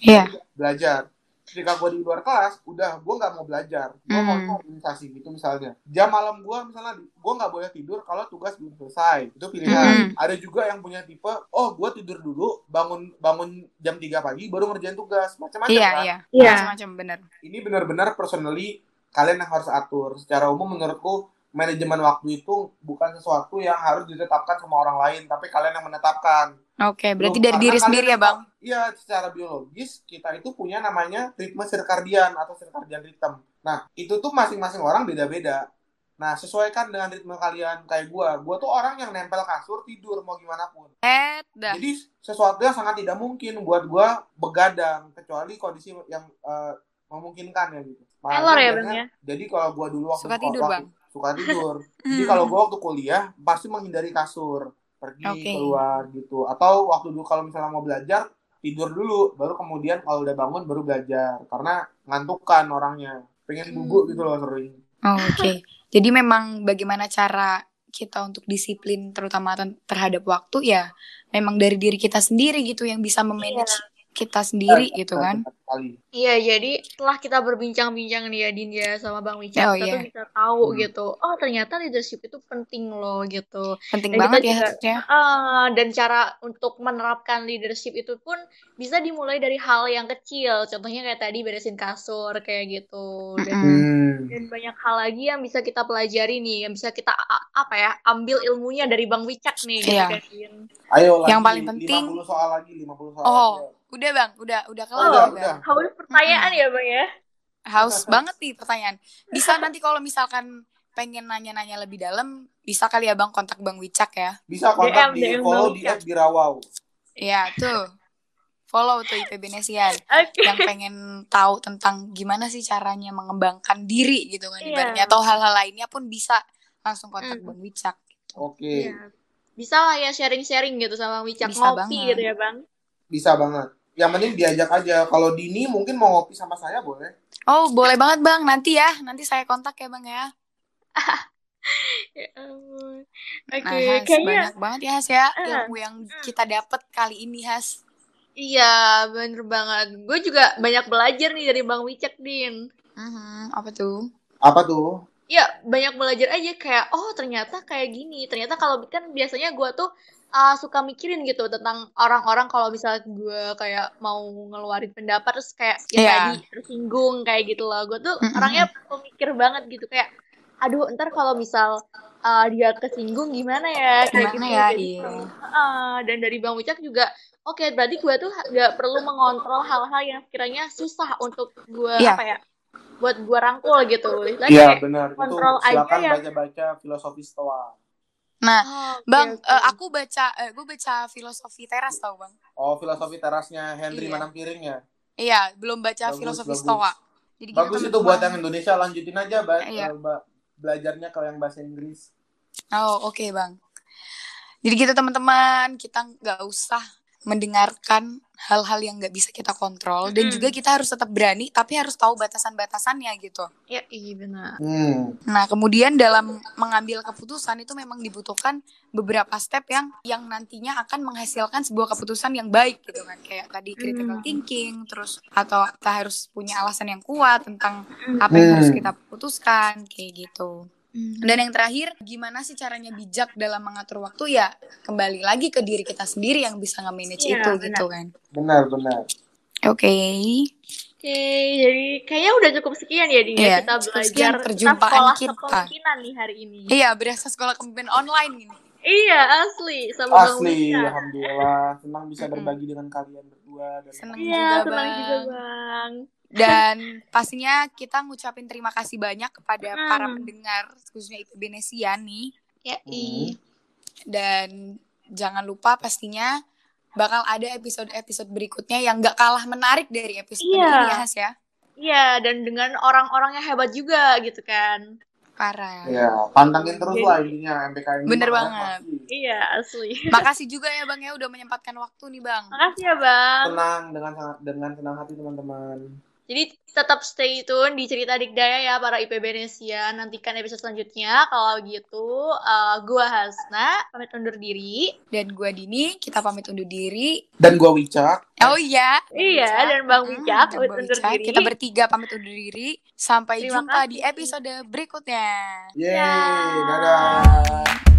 E: Iya.
F: Belajar. Ketika gue di luar kelas, udah gue nggak mau belajar. Gue mau
E: Hmm.
F: organisasi gitu misalnya. Jam malam gue misalnya, gue nggak boleh tidur kalau tugas belum selesai. Itu pilihan.
E: Hmm.
F: Ada juga yang punya tipe, oh gue tidur dulu, bangun bangun jam 3 pagi, baru ngerjain tugas. Macam-macam
E: iya
F: kan?
E: iya
B: Iya.
E: macam-macam bener
F: Ini benar-benar personally kalian yang harus atur. Secara umum menurutku, manajemen waktu itu bukan sesuatu yang harus ditetapkan sama orang lain, tapi kalian yang menetapkan.
E: oke berarti
F: Loh,
E: dari diri sendiri ya bang
F: Iya, secara biologis kita itu punya namanya ritme sirkadian atau circadian rhythm. Nah, itu tuh masing-masing orang beda-beda. Nah, sesuaikan dengan ritme kalian kayak gua. Gua tuh orang yang nempel kasur tidur mau gimana pun.
E: eh dah
F: Jadi sesuatu yang sangat tidak mungkin buat gua begadang kecuali kondisi yang eh, memungkinkan ya gitu. Makanya
B: Elor ya, Bang ya?
F: Jadi kalau gua dulu waktu
E: Suka
F: waktu-
E: tidur, Bang.
F: Suka tidur. Jadi
E: Hmm.
F: kalau gua waktu kuliah pasti menghindari kasur, pergi
E: Oke.
F: keluar gitu. Atau waktu dulu kalau misalnya mau belajar tidur dulu, baru kemudian kalau udah bangun baru belajar karena ngantukan orangnya, pengen bubuk gitu loh sering.
E: Oh, oke jadi memang bagaimana cara kita untuk disiplin terutama terhadap waktu ya memang dari diri kita sendiri gitu yang bisa memanage kita sendiri
F: Eh,
E: gitu kan.
B: Iya, jadi setelah kita berbincang-bincang nih ya Din ya sama Bang Wicak,
E: Oh,
B: kita tuh
E: iya.
B: bisa tahu
F: Hmm.
B: gitu. Oh, ternyata leadership itu penting loh gitu.
E: Penting
B: Dan kita
E: banget ya
B: juga
E: harusnya.
B: ah, dan cara untuk menerapkan leadership itu pun bisa dimulai dari hal yang kecil. Contohnya kayak tadi beresin kasur kayak gitu. Dan.
F: Hmm.
B: dan banyak hal lagi yang bisa kita pelajari nih, yang bisa kita apa ya, ambil ilmunya dari Bang Wicak nih gitu
E: Iya.
B: kan.
F: Ayo lagi.
E: Yang paling penting-
F: 50 soal lagi, 50 soal
E: Oh,
F: lagi.
E: Udah bang, udah udah kelar
B: Oh,
F: udah.
B: Haus pertanyaan ya Bang ya?
E: Haus banget nih pertanyaan. Bisa nanti kalau misalkan pengen nanya-nanya lebih dalam, bisa kali ya bang kontak bang Wicak ya.
F: Bisa kontak
B: DM,
F: di
B: DM
F: follow di
B: Wicak.
F: @birawau.
E: Iya tuh, follow tuh IPB Nesian.
B: Oke.
E: yang pengen tahu tentang gimana sih caranya mengembangkan diri gitu kan
B: Iya.
E: ibaratnya atau hal-hal lainnya pun bisa langsung kontak
B: Hmm.
E: Bang Wicak.
F: Oke.
B: Iya. Bisa lah ya sharing-sharing gitu sama Bang Wicak
E: Bisa
B: ngopi
E: banget.
B: gitu ya Bang.
F: Bisa banget. Yang penting diajak aja. Kalau Dini mungkin mau ngopi sama saya boleh.
E: Oh boleh banget Bang nanti ya nanti saya kontak ya Bang ya.
B: Ya ampun. Oke,
E: Nah Has
B: kayaknya
E: banyak banget ya Has ya
B: Ah.
E: ilmu yang kita dapat kali ini Has.
B: iya bener banget. Gue juga banyak belajar nih dari Bang Wicak, Din.
E: Mhm, apa tuh?
F: Apa tuh?
B: Ya, banyak belajar aja kayak, oh ternyata kayak gini. Ternyata kalau kan biasanya gue tuh uh, suka mikirin gitu tentang orang-orang kalau misalnya gue kayak mau ngeluarin pendapat terus kayak ya
E: Iya.
B: tadi tersinggung kayak gitu loh. Gue tuh
E: Mm-mm.
B: orangnya pemikir banget gitu kayak, aduh ntar kalau misal uh, dia kesinggung gimana ya kayak
E: Gimana
B: gitu.
E: ya?
B: Jadi,
E: Iya.
B: uh, dan dari Bang Wicak juga, oke berarti gue tuh nggak perlu mengontrol hal-hal yang sekiranya susah untuk gue
E: Iya.
B: apa ya, buat gue rangkul gitu.
F: Iya
B: kayak,
F: benar. Itu
B: kontrol aja
F: silakan
B: yang-
F: baca-baca filosofi Stoa.
E: Nah
B: Oh, oke,
E: Bang
B: oke.
E: eh, aku baca eh, gue baca filosofi teras tau Bang.
F: Oh, filosofi terasnya Henry
E: Iya.
F: Manam Piringnya.
E: Iya belum baca
F: Bagus,
E: filosofi
F: bagus.
E: stoa. Jadi gitu,
F: Bagus itu buat yang Indonesia lanjutin aja
E: Iya.
F: eh, ba- belajarnya kalau yang bahasa Inggris.
E: Oh, oke, Bang. Jadi gitu teman-teman, kita nggak usah mendengarkan hal-hal yang nggak bisa kita kontrol dan
B: Mm-mm.
E: juga kita harus tetap berani tapi harus tahu batasan-batasannya gitu.
B: Ya, iya benar.
F: Hmm.
E: Nah, kemudian dalam mengambil keputusan itu memang dibutuhkan beberapa step yang yang nantinya akan menghasilkan sebuah keputusan yang baik gitu kan. Kayak tadi critical
B: Hmm.
E: thinking, terus atau kita harus punya alasan yang kuat tentang apa yang
F: Hmm.
E: harus kita putuskan kayak gitu.
B: Hmm.
E: Dan yang terakhir, gimana sih caranya bijak dalam mengatur waktu ya? Kembali lagi ke diri kita sendiri yang bisa nge-manage
B: Iya,
E: itu
B: benar.
E: gitu kan.
F: Benar, benar.
E: Oke.
B: Oke, jadi kayaknya udah cukup sekian ya Din ya
E: Iya,
B: kita belajar
E: sekian
B: tentang
E: perjumpaan
B: sekolah
E: kita.
B: kepemimpinan nih hari ini.
E: Iya, berasa sekolah kepemimpinan online ini.
B: Iya, asli sama
F: Asli, alhamdulillah. Senang bisa berbagi dengan kalian berdua dan
E: Senang
B: Iya,
E: juga,
B: senang
E: Bang.
B: juga Bang.
E: Dan pastinya kita ngucapin terima kasih banyak kepada
B: Hmm.
E: para pendengar khususnya IPB Nesia nih.
B: Ya,
F: Hmm.
B: i.
E: Dan jangan lupa pastinya bakal ada episode-episode berikutnya yang gak kalah menarik dari episode
B: Iya.
E: ini ya, Has ya.
B: Iya, dan dengan orang-orang yang hebat juga gitu kan.
E: Parah.
F: ya pantangin terus
B: Jadi-
F: lah intinya MPK ini.
E: Bener banget.
F: pasti.
B: Iya, asli.
E: Makasih juga ya Bang ya udah menyempatkan waktu nih Bang.
B: Makasih ya Bang.
F: Tenang dengan sangat dengan senang hati teman-teman.
B: Jadi tetap stay tune di cerita Dikdaya ya para IPB Nesia. Nantikan episode selanjutnya. Kalau gitu, eh, gua Hasna pamit undur diri.
E: Dan gua Dini, kita pamit undur diri.
F: Dan gua Wicak.
E: Oh iya.
B: Iya,
E: Wicak.
B: dan Bang
E: Hmm,
B: Wicak
E: dan
B: pamit
E: Bang
B: undur
E: Wicak.
B: diri.
E: Kita bertiga pamit undur diri. Sampai
B: Terima
E: jumpa
B: kasih.
E: di episode berikutnya.
F: Yeay,
B: Ya.
F: dadah.